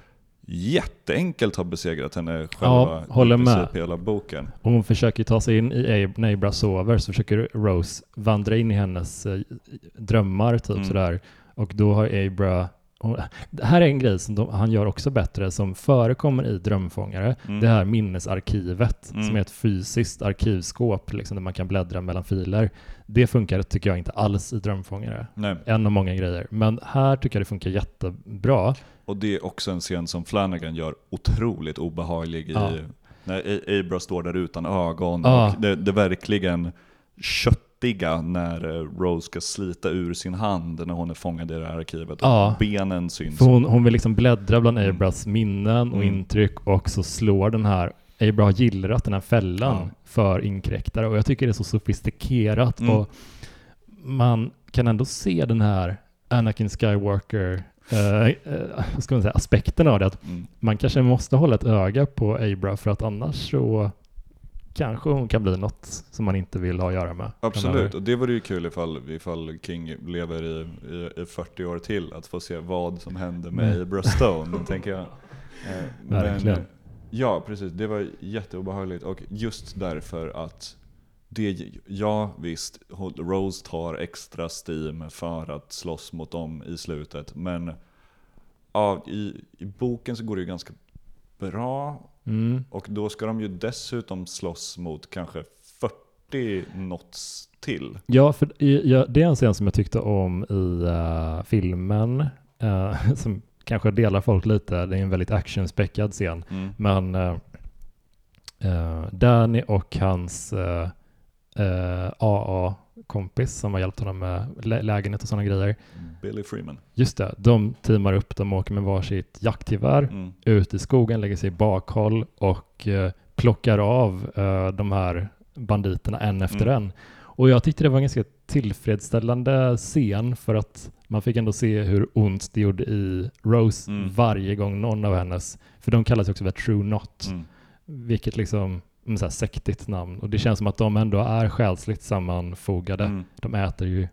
jätteenkelt har besegrat henne själva håller i med. hela boken. Och hon försöker ta sig in i Ab- när Abra sover så försöker Rose vandra in i hennes eh, drömmar typ Mm. sådär. Och då har Abra hon, det här är en grej som de, han gör också bättre som förekommer i Drömfångare. Mm. Det här minnesarkivet Mm. som är ett fysiskt arkivskåp liksom, där man kan bläddra mellan filer. Det funkar tycker jag inte alls i Drömfångare. Nej. En av många grejer. Men här tycker jag det funkar jättebra. Och det är också en scen som Flanagan gör otroligt obehaglig i. Ja. När Abra står där utan ögon Ja. och det, det verkligen köttiga när eh, Rose ska slita ur sin hand när hon är fångad i det här arkivet. Och Ja. benen syns. För hon, hon vill liksom bläddra bland Mm. Abras minnen och Mm. intryck och så slår den här Abra har gillrat den här fällan Ja. för inkräktare och jag tycker det är så sofistikerat Mm. och man kan ändå se den här Anakin Skywalker eh, vad ska man säga, aspekten av det att Mm. man kanske måste hålla ett öga på Abra för att annars så kanske hon kan bli något som man inte vill ha att göra med. Absolut, och det vore ju kul ifall, ifall King lever i, i, i 40 år till, att få se vad som hände med Nej. Abra Stone, tänker jag. Eh, Verkligen. Ja, precis. Det var jätteobehagligt och just därför att det, ja visst, Rose tar extra steam för att slåss mot dem i slutet, men ja, i, i boken så går det ju ganska bra Mm. och då ska de ju dessutom slåss mot kanske 40 knots till. Ja, för ja, det är en scen som jag tyckte om i eh, filmen, eh, som kanske delar folk lite. Det är en väldigt actionspäckad scen. Mm. Men uh, Danny och hans eh, AA-kompis som har hjälpt honom med lä- lägenhet och sådana grejer. Billy Freeman. Just det, de teamar upp, de åker med varsitt jaktgevär Mm. ut i skogen, lägger sig i bakhåll och eh, plockar av eh, de här banditerna en efter Mm. en. Och jag tyckte det var en ganska tillfredsställande scen för att man fick ändå se hur ont det gjorde i Rose Mm. varje gång någon av hennes, för de kallas också för True Not, Mm. vilket liksom mm, så här sektigt namn. Och det känns som att de ändå är själsligt sammanfogade. Mm. De äter ju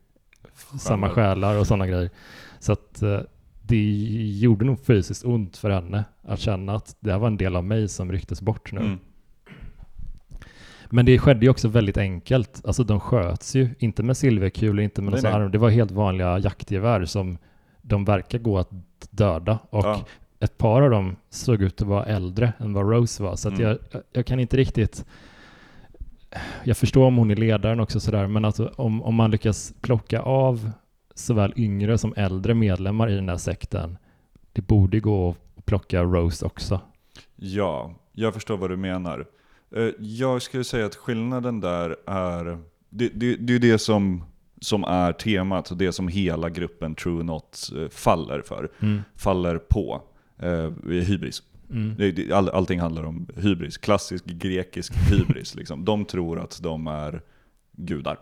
samma själar och sådana grejer. Så att eh, det gjorde nog fysiskt ont för henne att känna att det här var en del av mig som rycktes bort nu. Mm. Men det skedde ju också väldigt enkelt. Alltså de sköts ju, inte med silverkulor, inte med någon arm. Det var helt vanliga jaktgevär som de verkar gå att döda. Och Ja. Ett par av dem såg ut att vara äldre än vad Rose var. Så Mm. jag, jag kan inte riktigt... jag förstår om hon är ledaren också sådär, men alltså om, om man lyckas plocka av såväl yngre som äldre medlemmar i den här sekten, det borde gå att plocka Rose också. Ja, jag förstår vad du menar. Eh, Jag skulle säga att skillnaden där är, det, det, det är det som, som är temat, och det som hela gruppen True Not eh, faller för, Mm. faller på, hybris. Mm. All, allting handlar om hybris, klassisk grekisk hybris. liksom. De tror att de är gudar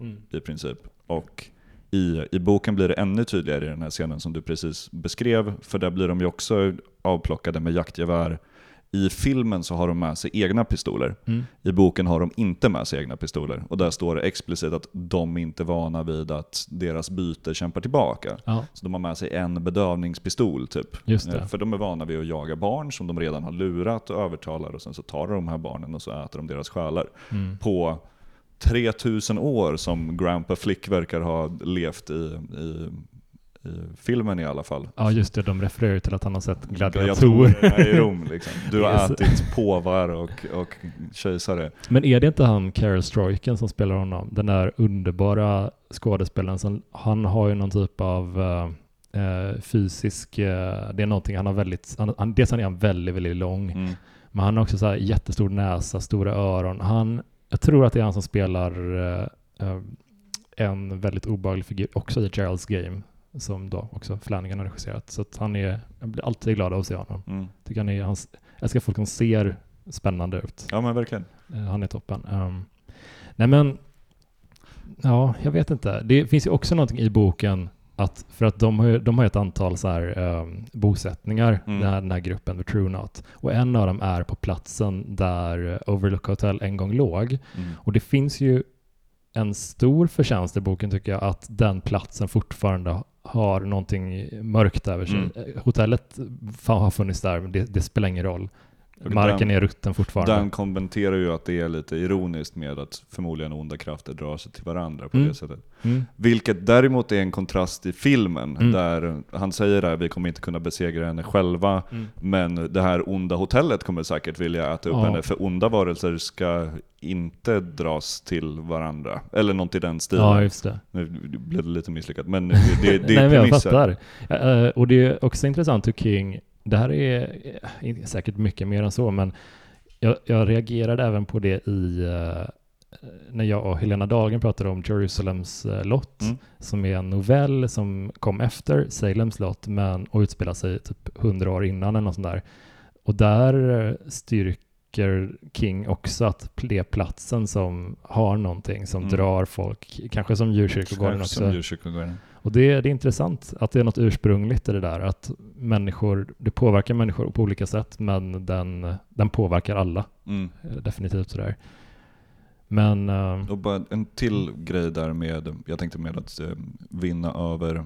Mm. i princip. Och i, i boken blir det ännu tydligare i den här scenen som du precis beskrev, för där blir de ju också avplockade med jaktgevär. I filmen så har de med sig egna pistoler. Mm. I boken har de inte med sig egna pistoler. Och där står det explicit att de inte är vana vid att deras byte kämpar tillbaka. Ja, Så de har med sig en bedövningspistol typ. Eh. För de är vana vid att jaga barn som de redan har lurat och övertalar och sen så tar de de här barnen och så äter de deras själar. Mm. På 3000 år som Grandpa Flick verkar ha levt i, i, i filmen i alla fall. Ja, just det. De refererar ju till att han har sett gladiatorer. I Rom liksom. Du har så- ätit påvar och, och kejsare. Men är det inte han, Carol Stroiken, som spelar honom? Den där underbara skådespelaren som, han har ju någon typ av eh, fysisk, eh, det är någonting, han har väldigt, han, han, dels är han väldigt, väldigt lång, Mm. men han har också så här jättestor näsa, stora öron. Han, jag tror att det är han som spelar eh, en väldigt obehaglig figur, också i Gerald's Game, som då också Flanagan har regisserat. Så han är, jag blir alltid glad av att se honom. Mm. Tycker han är, hans, jag älskar folk som ser spännande ut. Ja men verkligen. Eh, Han är toppen. Um, nej men, ja, jag vet inte. Det finns ju också någonting i boken att, för att de har ju, de har ett antal så här, um, bosättningar, Mm. den, här, den här gruppen, The True Not. Och en av dem är på platsen där Overlook Hotel en gång låg. Mm. Och det finns ju en stor förtjänst i boken tycker jag, att den platsen fortfarande har någonting mörkt över sig. Mm. Eh, Hotellet har funnits där, men det, det spelar ingen roll. Marken den- är rutten fortfarande. Den kommenterar ju att det är lite ironiskt med att förmodligen onda krafter drar sig till varandra på Mm. det sättet. Mm. Vilket däremot är en kontrast i filmen, Mm. där han säger att vi kommer inte kunna besegra henne själva, Mm. men det här onda hotellet kommer säkert vilja äta upp Ja. henne, för onda varelser ska inte dras till varandra. Eller något i den stilen. Ja, just det. Nu blev det lite misslyckat, men det, det, det Nej, är men jag fattar. Eh, och det är också intressant hur King, det här är eh, säkert mycket mer än så, men jag, jag reagerade även på det i eh, när jag och Helena Dahlgren pratade om Jerusalems eh, lott, Mm. som är en novell som kom efter Salems lott, men och utspelar sig typ hundra år innan eller något sånt där. Och där styrker King också att det är platsen som har någonting som Mm. drar folk, kanske som djurkyrkogården också. Som djurkyrkogården. Och det, det är intressant att det är något ursprungligt i det där, att människor, det påverkar människor på olika sätt, men den, den påverkar alla, Mm. eh, definitivt sådär. Men, eh, Och bara en till grej där med, jag tänkte med att eh, vinna över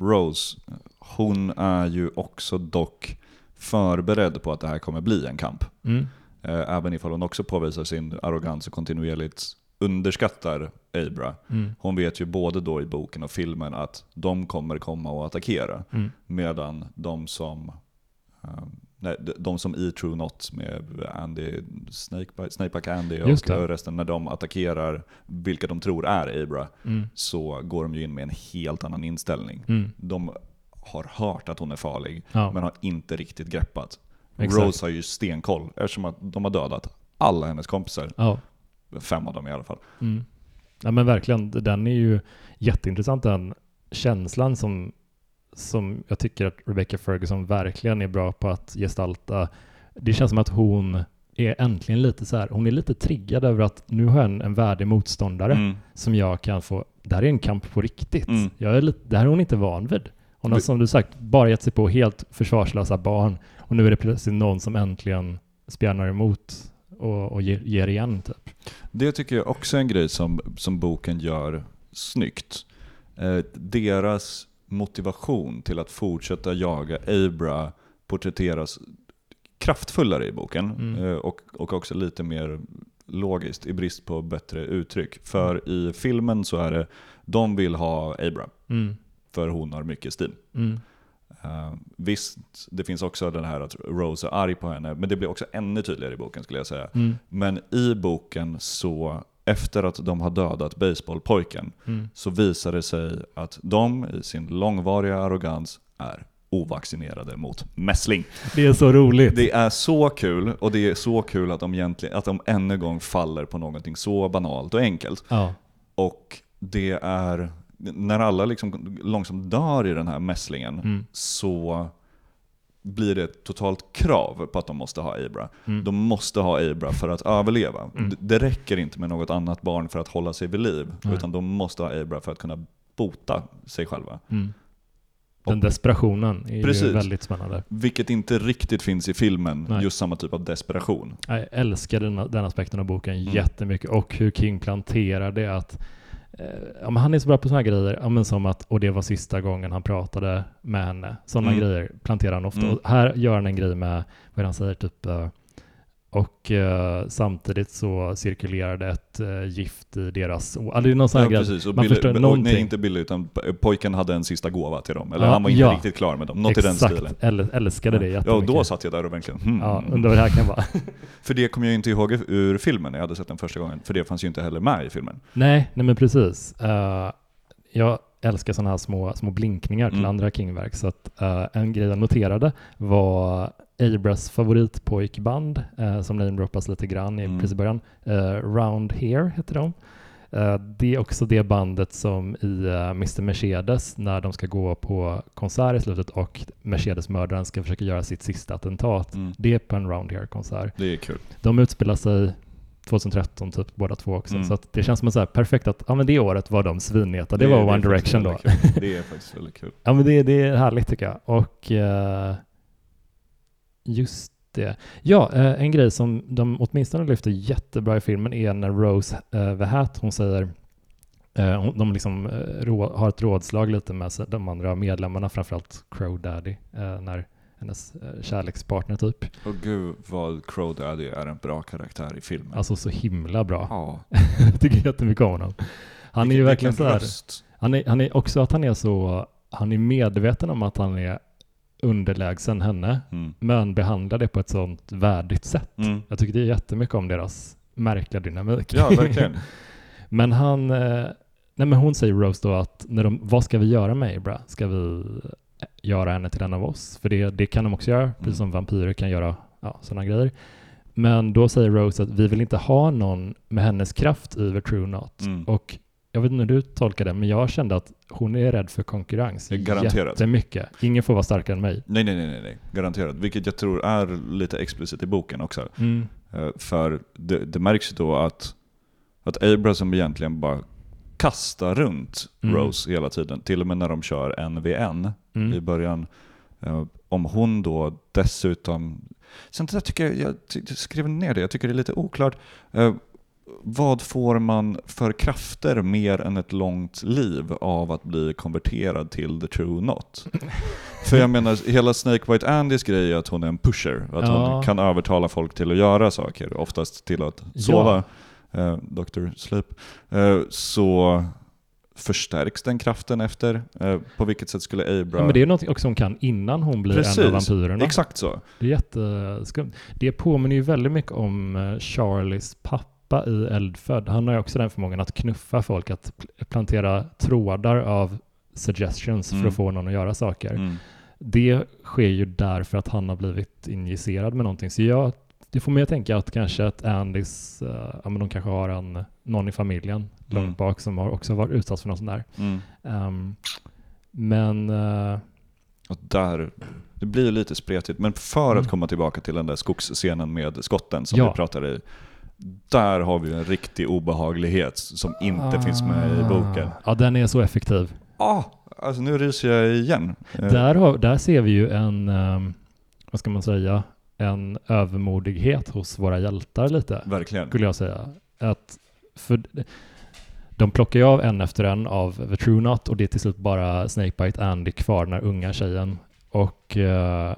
Rose. Hon är ju också dock förberedd på att det här kommer bli en kamp. mm, även ifall hon också påvisar sin arrogans och kontinuerligt underskattar Abra. mm, Hon vet ju både då i boken och filmen att de kommer komma och attackera. mm, Medan de som, eh, nej, de- som i True Not med Andy, Snakebite, Snakeback Andy och det. resten, när de attackerar vilka de tror är Abra, mm, så går de ju in med en helt annan inställning. mm, De har hört att hon är farlig, ja, men har inte riktigt greppat. Exakt. Rose har ju stenkoll, eftersom att de har dödat alla hennes kompisar. ja, Fem av dem i alla fall. mm. ja men verkligen, den är ju jätteintressant den känslan som, som jag tycker att Rebecca Ferguson verkligen är bra på att gestalta. Det känns som att hon är äntligen lite så här, hon är lite triggad över att nu har jag en, en värdig motståndare. Mm. som jag kan få, det här är en kamp på riktigt. Mm. Jag är lite, det här är hon inte van vid. Hon har som du sagt bara gett sig på helt försvarslösa barn och nu är det plötsligt någon som äntligen spjärnar emot och, och ger, igen typ. Det tycker jag också är en grej som, som boken gör snyggt. Eh, deras motivation till att fortsätta jaga Abra porträtteras kraftfullare i boken Mm. eh, och, och också lite mer logiskt i brist på bättre uttryck. För i filmen så är det, de vill ha Abra Mm. för hon har mycket stil. Mm. Uh, visst, det finns också den här att Rose är arg på henne, men det blir också ännu tydligare i boken skulle jag säga. Mm. Men i boken så, efter att de har dödat baseballpojken, Mm. så visar det sig att de i sin långvariga arrogans är ovaccinerade mot mässling. Det är så roligt. Det är så kul, och det är så kul att de, egentligen, att de ännu en gång faller på någonting så banalt och enkelt. Ja. Och det är, när alla liksom långsamt dör i den här mässlingen, Mm. så blir det ett totalt krav på att de måste ha Abra. Mm. De måste ha Abra för att överleva. Mm. Det räcker inte med något annat barn för att hålla sig vid liv, Nej. utan de måste ha Abra för att kunna bota sig själva. Mm. Den desperationen är ju Precis. väldigt spännande. Vilket inte riktigt finns i filmen, Nej. just samma typ av desperation. Jag älskar den, den aspekten av boken Mm. jättemycket och hur King planterar det att ja, men han är så bra på sådana grejer, ja, men som att och det var sista gången han pratade med henne. Sådana Mm. grejer planterar han ofta. Mm. Här gör han en grej med vad han säger, typ eh, och eh, samtidigt så cirkulerar det ett eh, gift i deras... Oh, det är någon sån Ja, precis. Man Billy, förstår någonting. Nej, inte Billy, utan pojken hade en sista gåva till dem. Eller Ja, han var inte ja. riktigt klar med dem. Något i den stilen. Exakt, Äl- älskade det Ja, jättemycket. och då satt jag där och verkligen hmm. Ja, undrar vad det här kan vara. För det kommer jag inte ihåg ur filmen när jag hade sett den första gången. För det fanns ju inte heller med i filmen. Nej, nej men precis. Eh, jag älskar sådana här små, små blinkningar till Mm. andra King-verk. Så att, eh, en grej jag noterade var Abras favoritpojkband uh, som namedroppas lite grann i Mm. precis början. Eh, Round Here heter de. Eh, det är också det bandet som i eh, Mr. Mercedes när de ska gå på konsert i slutet och Mercedes-mördaren ska försöka göra sitt sista attentat. Mm. Det är på en Round Here-konsert. Det är kul. De utspelar sig 2013 typ båda två också. Mm. Så det känns som att så här, perfekt att ja, men det året var de svinheta. Det, är- var One Direction då. Det är faktiskt väldigt kul. ja men det, det är härligt tycker jag. Och eh, just det. Ja, eh, en grej som de åtminstone lyfter jättebra i filmen är när Rose eh, the Hat, hon säger eh, de liksom eh, har ett rådslag lite med de andra medlemmarna, framförallt Crow Daddy, eh, när hennes eh, kärlekspartner typ. Och gud vad Crow Daddy är en bra karaktär i filmen. Alltså så himla bra. ja. jag tycker jättemycket om honom. Han är ju Vilken- verkligen så vilken här, han är, han är också att han är så, han är medveten om att han är underlägsen henne, Mm. men behandlar det på ett sånt värdigt sätt. Mm. Jag tycker det är jättemycket om deras märkliga dynamik. Ja, verkligen. men han, eh, nej men hon säger Rose då att, när de, vad ska vi göra med Abra? Ska vi göra henne till en av oss? För det, det kan de också göra, precis som vampyrer kan göra ja, sådana grejer. Men då säger Rose att vi vill inte ha någon med hennes kraft i The True Not. Mm. Och jag vet inte hur du tolkar det, men jag kände att hon är rädd för konkurrens Garanterat. jättemycket. Ingen får vara starkare än mig. Nej, nej, nej, nej. Garanterat. Vilket jag tror är lite explicit i boken också. Mm. Eh, För det, det märks ju då att, att Abraham egentligen bara kastar runt Mm. Rose hela tiden. Till och med när de kör en vid en i Mm. början. Eh, Om hon då dessutom... Sen det där tycker jag, jag skrev ner det, jag tycker det är lite oklart. Vad får man för krafter mer än ett långt liv av att bli konverterad till the true not? För jag menar, hela Snake White Andys grej är att hon är en pusher. Att Ja. hon kan övertala folk till att göra saker, oftast till att sova. Eh, Dr. Sleep. Eh, så förstärks den kraften efter? Eh, på vilket sätt skulle Abra... Ja, men det är något också hon kan innan hon blir en Precis. av vampyrerna. Exakt så. Det är jätteskumt. Det påminner ju väldigt mycket om eh, Charlies pappa i Eldfödd. Han har ju också den förmågan att knuffa folk, att pl- plantera trådar av suggestions för Mm. att få någon att göra saker. Mm. Det sker ju därför att han har blivit injicerad med någonting. Så jag, det får mig att tänka att kanske att Andys, uh, ja men de kanske har en, någon i familjen Mm. långt bak som har också varit utsatt för något sånt där. Mm. Ehm, men eh, Och där, det blir lite spretigt, men för Mm. att komma tillbaka till den där skogsscenen med skotten som Ja. vi pratade i. Där har vi en riktig obehaglighet som inte finns med i boken. Ja, den är så effektiv. Ah, alltså nu ryser jag igen. Eh, Där, har, där ser vi ju en, ehm, vad ska man säga, en övermodighet hos våra hjältar lite, Verkligen. skulle jag säga. Att för, de plockar ju av en efter en av The True Not och det är till slut bara Snakebite Andy kvar, den här unga tjejen. Och eh,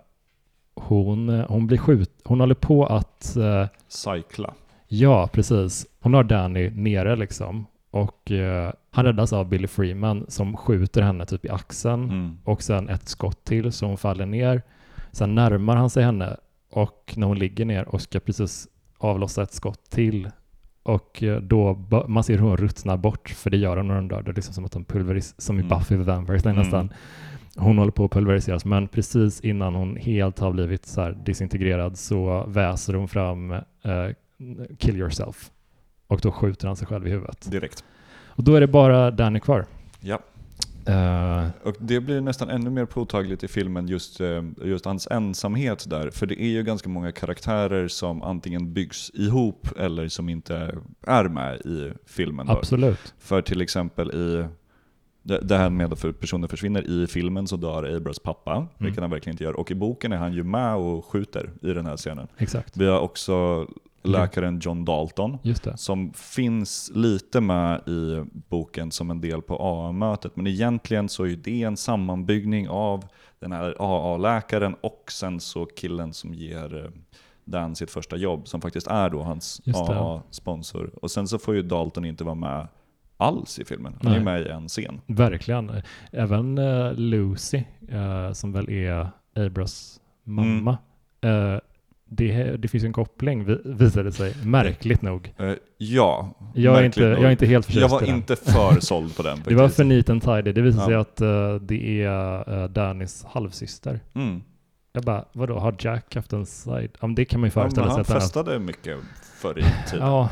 hon, hon blir skjut, hon håller på att, eh, Cycla. Ja precis, hon har Danny nere liksom. och eh, han räddas av Billy Freeman som skjuter henne typ i axeln Mm. och sen ett skott till så hon faller ner. Sen närmar han sig henne och när hon ligger ner och ska precis avlossa ett skott till och eh, då man ser hur hon ruttnar bort för det gör hon när hon dör. Det är liksom som att hon pulveris som i Mm. Buffy the Vampire Mm. nästan. Hon håller på att pulveriseras men precis innan hon helt har blivit så disintegrerad så väser hon fram eh, kill yourself och då skjuter han sig själv i huvudet. Direkt. Och då är det bara Danny kvar. Ja. Eh, Och det blir nästan ännu mer påtagligt i filmen just, eh, just hans ensamhet där. För det är ju ganska många karaktärer som antingen byggs ihop eller som inte är med i filmen. Då. absolut. För till exempel i det, det här med att för personer försvinner i filmen så dör Abrams pappa, vilket han verkligen inte gör. Och i boken är han ju med och skjuter i den här scenen. Exakt. Vi har också läkaren John Dalton som finns lite med i boken som en del på AA-mötet. Men egentligen så är det en sammanbyggning av den här AA-läkaren och sen så killen som ger eh, Dan sitt första jobb, som faktiskt är då hans. AA-sponsor. Och sen så får ju Dalton inte vara med alls i filmen. Han är med i en scen. Verkligen. Även eh, Lucy, eh, som väl är Abras mamma. Mm. Det, det finns en koppling, vi- visade sig, märkligt nog. Eh, ja, Jag är, inte, nog. jag är inte helt förtjust Jag var inte för såld på den Det var för neat and tidy. Det visade Ja. sig att eh, det är uh, Dannys halvsyster. Mm. Jag bara, vadå, har Jack haft en side? Ja, men det kan man ju Ja, föreställa sig han festade mycket förr i tiden. Ja,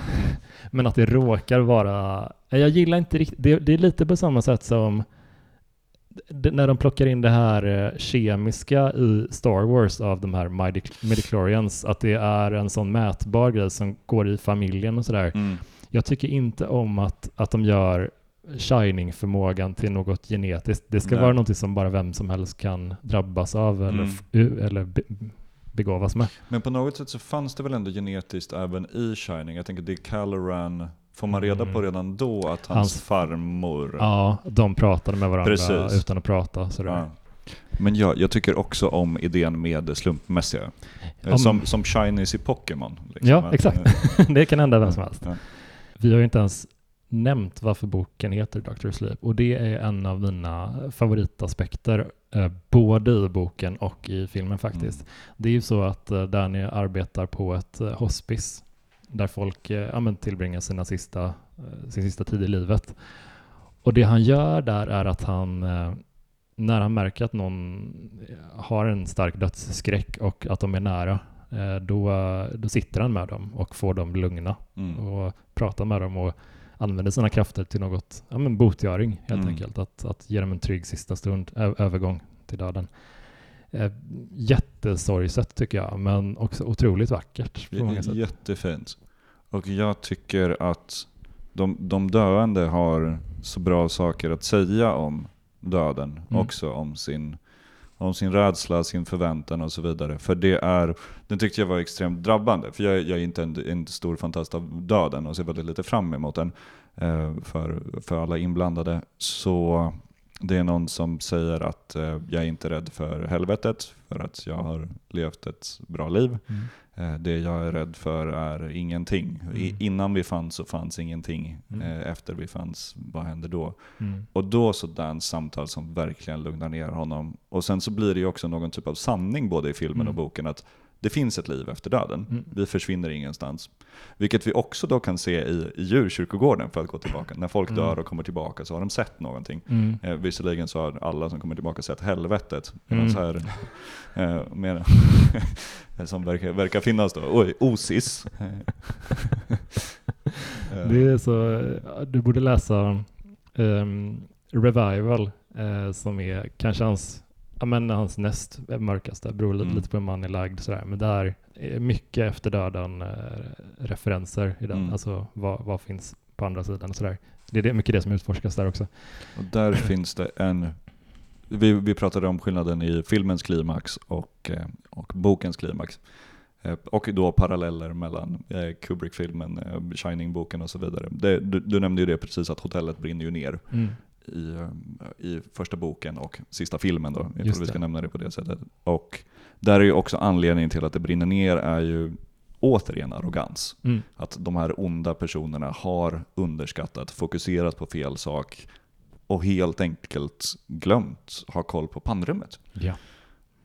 men att det råkar vara... Jag gillar inte riktigt... Det, det är lite på samma sätt som när de plockar in det här eh, kemiska i Star Wars av de här midi- midichlorians, att det är en sån mätbar grej som går i familjen och sådär. Mm. Jag tycker inte om att, att de gör shining-förmågan till något genetiskt. Det ska Nej. vara något som bara vem som helst kan drabbas av eller, Mm. eller be, begåvas med. Men på något sätt så fanns det väl ändå genetiskt även i Shining. Jag tänker det är Caloran, får man reda Mm. på redan då att hans, Hans- farmor... Ja, de pratade med varandra Precis. utan att prata. Ja. Men ja, jag tycker också om idén med slumpmässiga. Eh, Om- Som, som Shinies i Pokémon. liksom. Ja, exakt. eh, det kan hända vem som helst. Ja. Vi har ju inte ens nämnt varför boken heter Dr. Sleep och det är en av mina favoritaspekter eh, både i boken och i filmen faktiskt. Mm. Det är ju så att eh, Danny arbetar på ett eh, hospice där folk eh, ja, tillbringar sina sista, eh, sin sista tid i livet. Och det han gör där är att han, eh, när han märker att någon har en stark dödsskräck och att de är nära, då, då sitter han med dem och får dem lugna Mm. och pratar med dem och använder sina krafter till något, ja men botgöring helt Mm. enkelt. Att, att ge dem en trygg sista stund, övergång till döden. Jättesorgset tycker jag, men också otroligt vackert på många sätt. Jättefint. Och jag tycker att de, de döende har så bra saker att säga om döden. Mm. Också om sin, om sin rädsla, sin förväntan och så vidare. För det är, den tyckte jag var extremt drabbande. För jag, jag är inte en, en stor fantast av döden och ser väldigt lite fram emot den. Eh, för, för alla inblandade. Så det är någon som säger att eh, jag är inte rädd för helvetet. För att jag har levt ett bra liv. Mm. Eh, Det jag är rädd för är ingenting. I, Mm. innan vi fanns så fanns ingenting. Mm. Eh, Efter vi fanns, vad händer då? Mm. Och då så dans samtal som verkligen lugnar ner honom. Och sen så blir det ju också någon typ av sanning både i filmen Mm. och boken. Att det finns ett liv efter döden. Mm. Vi försvinner ingenstans. Vilket vi också då kan se i, i djurkyrkogården för att gå tillbaka. När folk Mm. dör och kommer tillbaka så har de sett någonting. Mm. Eh, visserligen så har alla som kommer tillbaka sett helvetet. Mm. Så här, eh, mer, som verkar, verkar finnas då. Oj, Osis. Det är så, du borde läsa ehm, Revival eh, som är kanske hans, ja, men hans näst mörkaste, beror lite, Mm. lite på hur man är lagd sådär. Men där är mycket efter döden eh, referenser i den. Mm. Alltså vad, vad finns på andra sidan och sådär. Det är det, mycket det som utforskas där också. Och där finns det en... Vi, vi pratade om skillnaden i filmens klimax och, eh, och bokens klimax. Eh, Och då paralleller mellan eh, Kubrick-filmen, Shining-boken och så vidare. Det, du, du nämnde ju det precis att hotellet brinner ju ner Mm. I, eh, i första boken och sista filmen då, Just ifall vi ska det. nämna det på det sättet. Och där är ju också anledningen till att det brinner ner är ju återigen arrogans. Mm. Att de här onda personerna har underskattat, fokuserat på fel sak och helt enkelt glömt ha koll på pannrummet. Ja.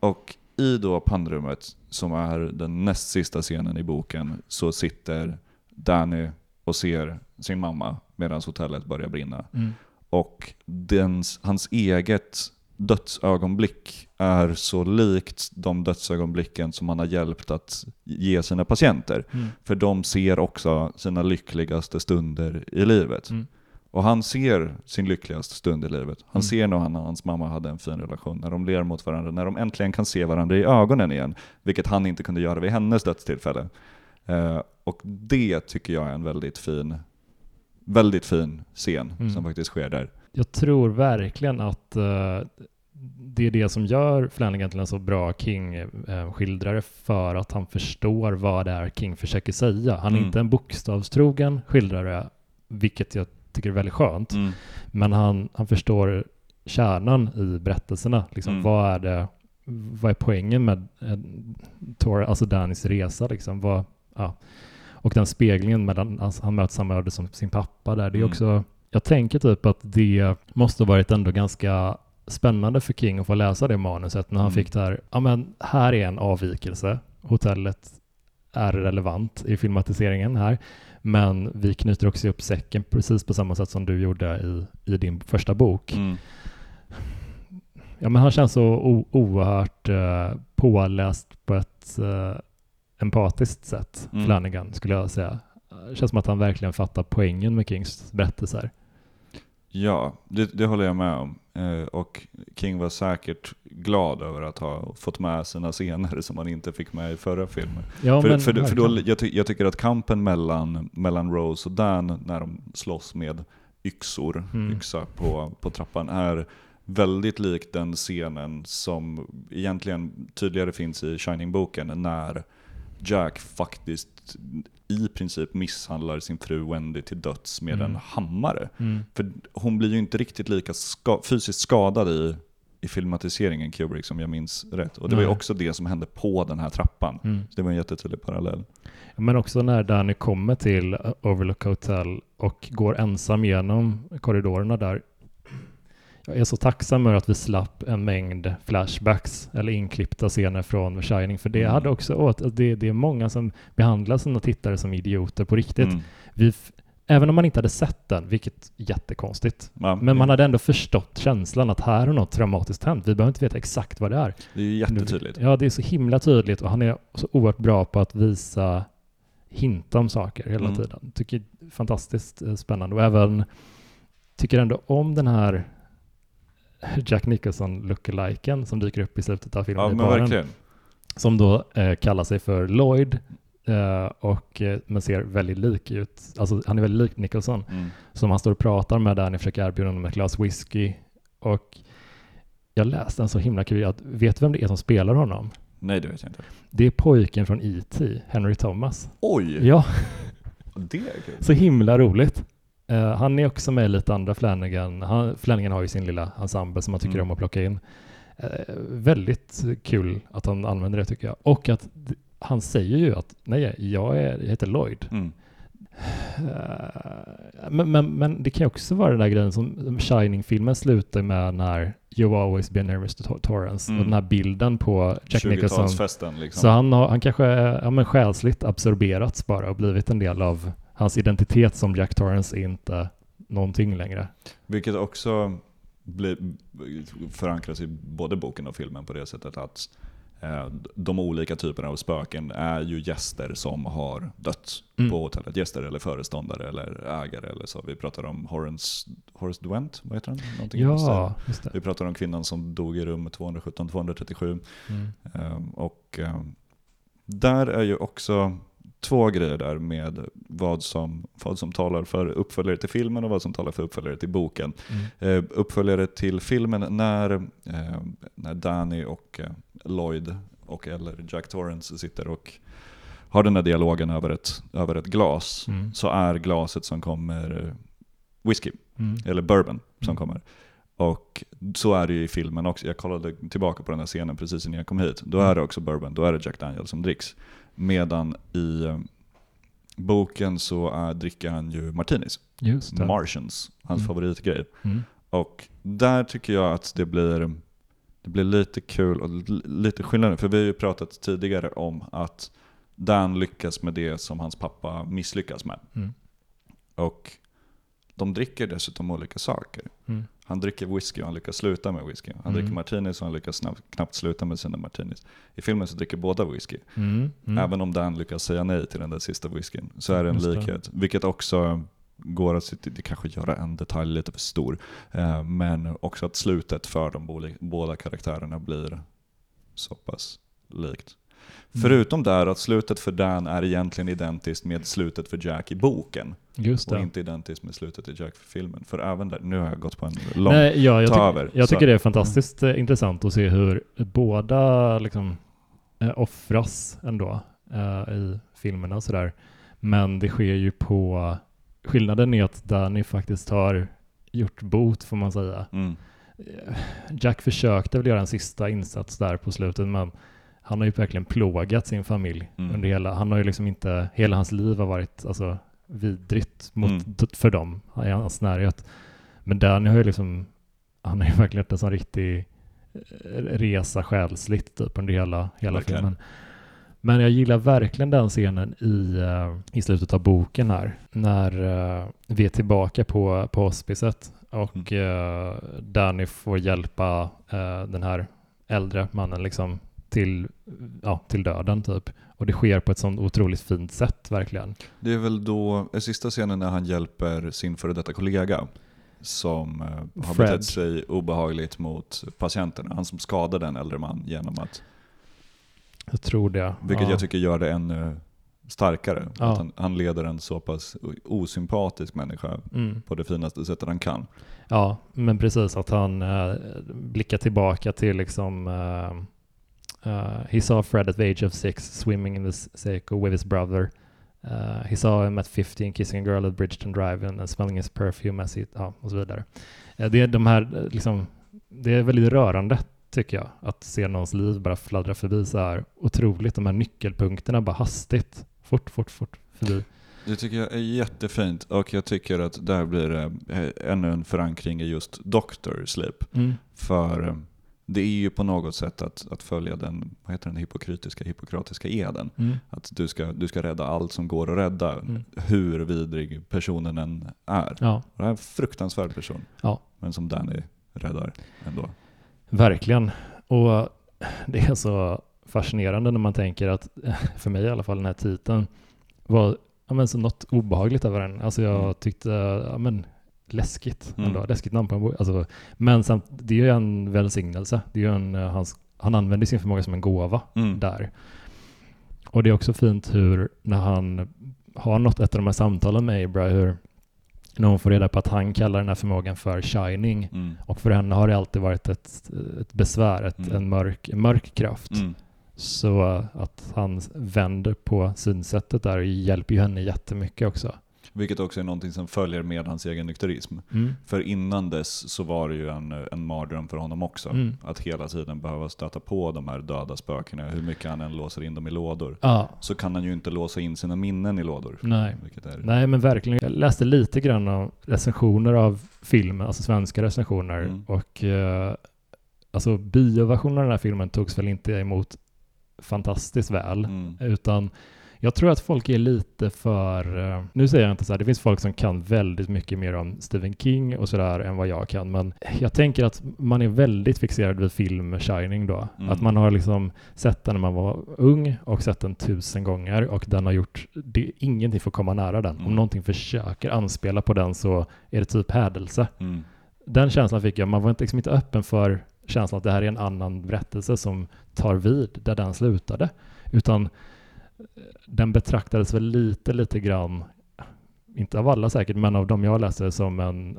Och i då pannrummet, som är den näst sista scenen i boken, så sitter Danny och ser sin mamma medan hotellet börjar brinna. Mm. Och dens, hans eget dödsögonblick är så likt de dödsögonblicken som han har hjälpt att ge sina patienter. Mm. För de ser också sina lyckligaste stunder i livet. Mm. Och han ser sin lyckligaste stund i livet. Han Mm. ser när han och hans mamma hade en fin relation, när de ler mot varandra, när de äntligen kan se varandra i ögonen igen. Vilket han inte kunde göra vid hennes dödstillfälle. Eh, och det tycker jag är en väldigt fin, väldigt fin scen Mm. som faktiskt sker där. Jag tror verkligen att eh, det är det som gör Flanagan till en så bra King-skildrare för att han förstår vad det är King försöker säga. Han är Mm. inte en bokstavstrogen skildrare, vilket jag tycker är väldigt skönt. Mm. Men han, han förstår kärnan i berättelserna. Liksom, Mm. Vad är det vad är poängen med eh, Tor, alltså Dannys resa? Liksom? Vad, ja. Och den speglingen mellan, alltså, han möter samma öde som sin pappa där. Det är Mm. också, jag tänker typ att det måste ha varit ändå ganska spännande för King att få läsa det manuset när han Mm. fick det här, ja men här är en avvikelse. Hotellet är relevant i filmatiseringen här. Men vi knyter också upp säcken precis på samma sätt som du gjorde i, i din första bok. Mm. Ja, men han känns så o- oerhört uh, påläst på ett uh, empatiskt sätt, Mm. Flanagan, skulle jag säga. Det känns som att han verkligen fattar poängen med Kings berättelser. Ja, det, det håller jag med om. Eh, och King var säkert glad över att ha fått med sina scener som han inte fick med i förra filmen. Ja, för men för, för då, jag, ty, jag tycker att kampen mellan, mellan Rose och Dan när de slåss med yxor, Mm. yxa på, på trappan, är väldigt lik den scenen som egentligen tydligare finns i Shining-boken när Jack faktiskt i princip misshandlar sin fru Wendy till döds med Mm. en hammare. Mm. För hon blir ju inte riktigt lika ska, fysiskt skadad i, i filmatiseringen Kubrick som jag minns rätt. Och det var ju Nej. också det som hände på den här trappan. Mm. Så det var en jättetydlig parallell. Men också när Danny kommer till Overlook Hotel och går ensam genom korridorerna där. Jag är så tacksam över att vi slapp en mängd flashbacks eller inklippta scener från Shining, för det Mm. hade också åt, det, det är många som behandlar sina tittare som idioter på riktigt. Mm. Vi, även om man inte hade sett den, vilket är jättekonstigt, Ja, men man hade ändå förstått känslan att här har något traumatiskt hänt. Vi behöver inte veta exakt vad det är. Det är ju jättetydligt. Ja, det är så himla tydligt och han är så oerhört bra på att visa, hinta om saker hela Mm. tiden. Tycker det är fantastiskt eh, spännande och även tycker ändå om den här Jack Nicholson lookaliken som dyker upp i slutet av filmen Ja i baren. verkligen. Som då eh, kallar sig för Lloyd eh, och eh, men ser väldigt lik ut. Alltså han är väldigt lik Nicholson. Mm. Som han står och pratar med där ni försöker erbjuda honom ett glas whisky. Och jag läste en så himla kul att vet du vem det är som spelar honom? Nej det vet jag inte. Det är pojken från E.T., Henry Thomas. Oj! Ja, Det är kul. så himla roligt. Eh, han är också med i lite andra Flanagan. Han, Flanagan har ju sin lilla ensemble som han tycker Mm. om att plocka in. Eh, väldigt kul att han använder det tycker jag. Och att han säger ju att nej, jag, är, jag heter Lloyd. Mm. Eh, men, men, men det kan ju också vara den där grejen som Shining-filmen slutar med när You always be nearest to Tor- Torrance Mm. och den här bilden på Jack Nicholson. 20-talsfesten liksom. Så han, har, han kanske är ja, men själsligt absorberats bara och blivit en del av hans identitet som Jack Torrance är inte någonting längre. Vilket också blir, förankras i både boken och filmen på det sättet att eh, de olika typerna av spöken är ju gäster som har dött Mm. på hotellet. Gäster eller föreståndare eller ägare eller så. Vi pratar om Horace, Horace Duent, vad heter han? Någonting. Ja. Vi pratar om kvinnan som dog i rum 217-237. Mm. Ehm, och ehm, där är ju också två grejer där med vad som, vad som talar för uppföljare till filmen och vad som talar för uppföljare till boken. Mm. Eh, uppföljare till filmen när, eh, när Danny och eh, Lloyd och eller Jack Torrance sitter och har den här dialogen över ett, över ett glas Mm. så är glaset som kommer eh, whisky, Mm. eller bourbon som Mm. kommer. Och så är det ju i filmen också. Jag kollade tillbaka på den här scenen precis innan jag kom hit. Då Mm. är det också bourbon, då är det Jack Daniel som dricks. Medan i eh, boken så är, dricker han ju martinis. Martians, hans Mm. favoritgrej. Mm. Och där tycker jag att det blir, det blir lite kul och lite skillnad. För vi har ju pratat tidigare om att Dan lyckas med det som hans pappa misslyckas med. Mm. Och de dricker dessutom olika saker. Mm. Han dricker whisky och han lyckas sluta med whisky. Han Mm. dricker martinis och han lyckas snabbt, knappt sluta med sina martinis. I filmen så dricker båda whisky. Mm. Mm. Även om Dan lyckas säga nej till den där sista whiskyn så är det en likhet. Vilket också går att, det kanske gör en detalj lite för stor. Eh, men också att slutet för de båda karaktärerna blir så pass likt. Mm. Förutom där att slutet för Dan är egentligen identiskt med slutet för Jack i boken. Just Och det. inte identiskt med slutet i Jack för filmen. För även där, nu har jag gått på en lång... Nej, ja, jag, ta tyck- jag så. tycker det är fantastiskt eh, intressant att se hur båda liksom, eh, offras ändå eh, i filmerna och sådär. Men det sker ju på... Skillnaden är att Danny faktiskt har gjort bot, får man säga. Mm. Eh, Jack försökte väl göra en sista insats där på slutet, men han har ju verkligen plågat sin familj Mm. under hela... Han har ju liksom inte... Hela hans liv har varit alltså, vidrigt mot, Mm. för dem i hans närhet. Men Danny har ju liksom... Han har ju verkligen haft en sån riktig eh, resa själsligt typ under hela, hela Verkligen. filmen. Men jag gillar verkligen den scenen i, eh, i slutet av boken här. När eh, vi är tillbaka på, på hospicet och eh, Danny får hjälpa den här äldre mannen liksom till, ja, till döden typ. Och det sker på ett sånt otroligt fint sätt verkligen. Det är väl då, är sista scenen när han hjälper sin före detta kollega som eh, har Fred. betett sig obehagligt mot patienterna. Han som skadade en äldre man genom att, Jag tror det. vilket ja. jag tycker gör det ännu starkare. Ja. Att han, han leder en så pass osympatisk människa Mm. på det finaste sättet han kan. Ja, men precis att han eh, blickar tillbaka till liksom eh, eh, He saw Fred at the age of six swimming in the Seiko with his brother. Uh, he saw him at 15 kissing a girl at Bridgeton Drive and, and smelling his perfume as he, ja, och så vidare. Eh, det är de här, eh, liksom, det är väldigt rörande tycker jag, att se någons liv bara fladdra förbi så här otroligt. De här nyckelpunkterna bara hastigt, fort, fort, fort förbi. Det tycker jag är jättefint och jag tycker att där blir det eh, ännu en förankring i just Doctor Sleep. För eh, det är ju på något sätt att, att följa den, vad heter den, hypokrytiska, hippokratiska eden. Mm. Att du ska, du ska rädda allt som går att rädda, Mm. hur vidrig personen än är. Ja, det är en fruktansvärd person, Ja. men som Danny räddar ändå. Verkligen. Och det är så fascinerande när man tänker att, för mig i alla fall, den här titeln var ja, men så något obehagligt över den. Alltså jag Mm. tyckte, ja men läskigt Mm. ändå. Läskigt namn på en bok. Alltså, men samt, det är ju en välsignelse. Det är ju en, eh, hans, han använder sin förmåga som en gåva Mm. där. Och det är också fint hur, när han har något, ett av de här samtalen med Abra, hur när hon får reda på att han kallar den här förmågan för shining. Mm. Och för henne har det alltid varit ett, ett besvär, ett, Mm. en, mörk, en mörk kraft. Mm. Så att han vänder på synsättet där hjälper ju henne jättemycket också. Vilket också är någonting som följer med hans egen nykterism. Mm. För innan dess så var det ju en, en mardröm för honom också. Mm. Att hela tiden behöva stöta på de här döda spökena, hur mycket han än låser in dem i lådor. Ja, Så kan han ju inte låsa in sina minnen i lådor. nej. Är, Nej men verkligen. Jag läste lite grann av recensioner av filmen, alltså svenska recensioner. Mm. Och eh, alltså bioversionen av den här filmen togs väl inte emot fantastiskt väl. Mm. Utan jag tror att folk är lite för... eh, Nu säger jag inte så här, det finns folk som kan väldigt mycket mer om Stephen King och sådär än vad jag kan. Men jag tänker att man är väldigt fixerad vid film Shining då. Mm. Att man har liksom sett den när man var ung och sett den tusen gånger och den har gjort... Det, ingenting får komma nära den. Mm. Om någonting försöker anspela på den så är det typ hädelse. Mm. Den känslan fick jag. Man var inte, liksom inte öppen för känslan att det här är en annan berättelse som tar vid där den slutade. Utan den betraktades väl lite, lite grann, inte av alla säkert, men av de jag läste som en,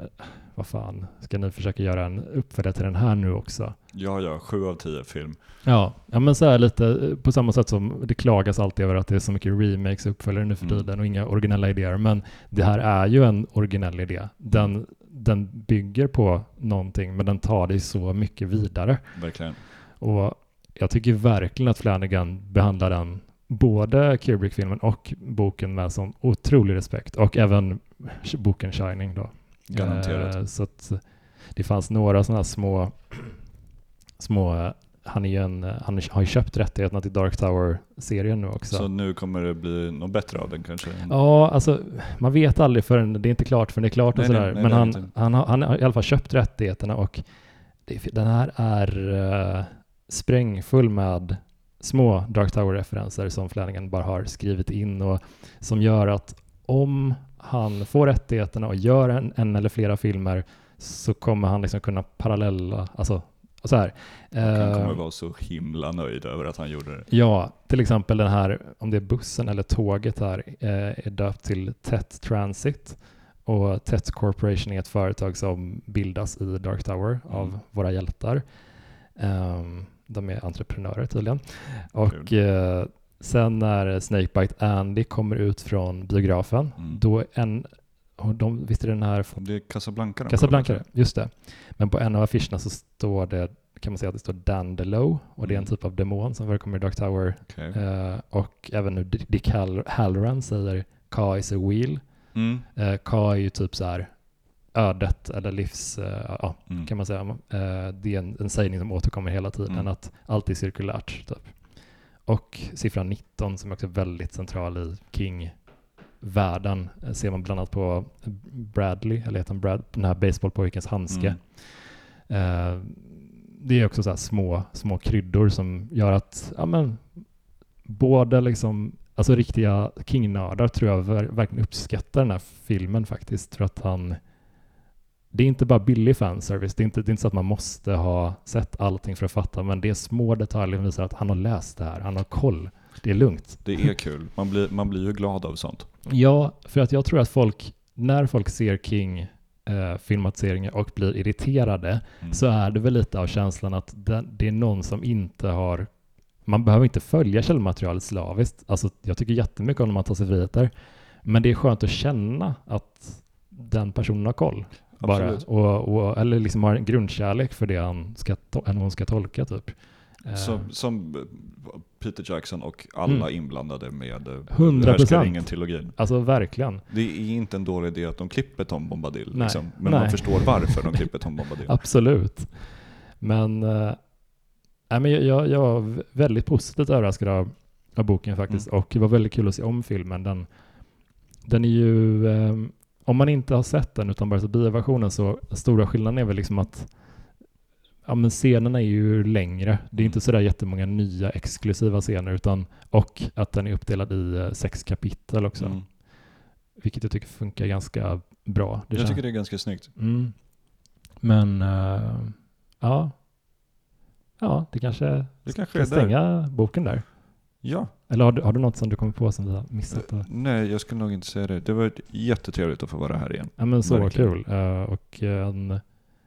vad fan, ska ni försöka göra en uppföljare till den här nu också? Ja, ja, sju av tio film. Ja, ja men så här lite på samma sätt som det klagas alltid över att det är så mycket remakes och uppföljare nu för Mm. tiden och inga originella idéer. Men det här är ju en originell idé. Den, den bygger på någonting men den tar det så mycket vidare. Verkligen. Och jag tycker verkligen att Flanagan behandlar den både Kubrick-filmen och boken med sån otrolig respekt och även boken Shining då. Garanterat. Eh, så att det fanns några sådana små, små han, är en, han har ju köpt rättigheterna till Dark Tower-serien nu också. Så nu kommer det bli något bättre av den kanske? Ja, alltså man vet aldrig förrän det är inte klart förrän det är klart och Nej, nej, sådär. nej, Men nej, han, inte. han, har, han har i alla fall köpt rättigheterna och det, den här är uh, sprängfull med små Dark Tower-referenser som Flanagan bara har skrivit in och som gör att om han får rättigheterna och gör en, en eller flera filmer så kommer han liksom kunna parallella, alltså så här. Han eh, kommer vara så himla nöjd över att han gjorde det. Ja, till exempel den här, om det är bussen eller tåget här, eh, är döpt till TET Transit. Och TET Corporation är ett företag som bildas i Dark Tower av Mm. våra hjältar. Ehm, de är entreprenörer tydligen. Och eh, sen när Snakebite Andy kommer ut från biografen, Mm. då en, de, visst är det den här Det är Casablanca de Casablanca, just det. Men på en av affischerna så står det, kan man säga att det står Dandelo och det är en Mm. typ av demon som förekommer i Dark Tower. Okej. Eh, och även nu Dick Hall- Halloran säger Ka is a wheel. Mm. Uh, Ka är ju typ så här ödet eller livs, eh, ja Mm. kan man säga. Eh, det är en, en sägning som återkommer hela tiden, Mm. att allt är cirkulärt. Typ. Och siffran 19 som är också väldigt central i King-världen eh, ser man bland annat på Bradley, eller heter han Brad, den här baseballpojkens handske. Mm. Det är också så här små, små kryddor som gör att ja, men, både liksom, alltså riktiga King-nördar tror jag ver- verkligen uppskattar den här filmen faktiskt. För att han, det är inte bara billig fanservice, det är inte, det är inte så att man måste ha sett allting för att fatta, men det är små detaljer som visar att han har läst det här, han har koll. Det är lugnt. Det är kul. Man blir, man blir ju glad av sånt. Ja, för att jag tror att folk, när folk ser King eh, filmatiseringar och blir irriterade Mm. så är det väl lite av känslan att det, det är någon som inte har man behöver inte följa källmaterialet slaviskt. Alltså, jag tycker jättemycket om när man tar sig friheter. Men det är skönt att känna att den personen har koll. Bara, och, och, eller liksom har en grundkärlek för det han ska, hon ska tolka typ. Eh, Som, Peter Jackson och alla Mm. inblandade med eh, 100%. ringen-trilogin. Alltså verkligen. Det är inte en dålig idé att de klipper Tom Bombadil, Nej. liksom. men Nej. man förstår varför de klipper Tom Bombadil. Absolut. Men, nej, men jag, jag, jag var väldigt positivt överraskad av, av boken faktiskt. Och det var väldigt kul att se om filmen. Den, den är ju, eh, om man inte har sett den utan bara sett bioversionen så stora skillnaden är väl liksom att ja, men scenerna är ju längre. Det är inte sådär jättemånga nya exklusiva scener utan och att den är uppdelad i eh, sex kapitel också. Mm. Vilket jag tycker funkar ganska bra. Det Jag känns- tycker det är ganska snyggt. Mm. Men eh, ja. Ja, det kanske Det kanske där. stänga boken där. Ja. Eller har du, har du något som du kommer på som vi har missat? Eh, Nej, jag skulle nog inte säga det. Det var jättetrevligt att få vara här igen. Ja men så verkligen. kul. Eh, och en,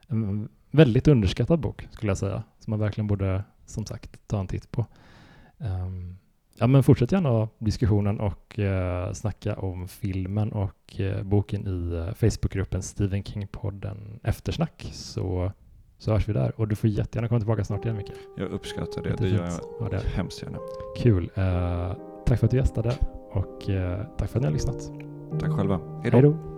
en väldigt underskattad bok skulle jag säga. Som man verkligen borde, som sagt, ta en titt på. Ehm, ja men fortsätt gärna diskussionen och uh, snacka om filmen och eh, boken i uh, Facebookgruppen Stephen King-podden Eftersnack. Så, så hörs vi där. Och du får jättegärna komma tillbaka snart igen Micke. Jag uppskattar det. Jättefint. Det gör jag Ja, det hemskt gärna. Kul. Eh, tack för att du gästade och eh, tack för att ni har lyssnat. Tack själva. Hej då.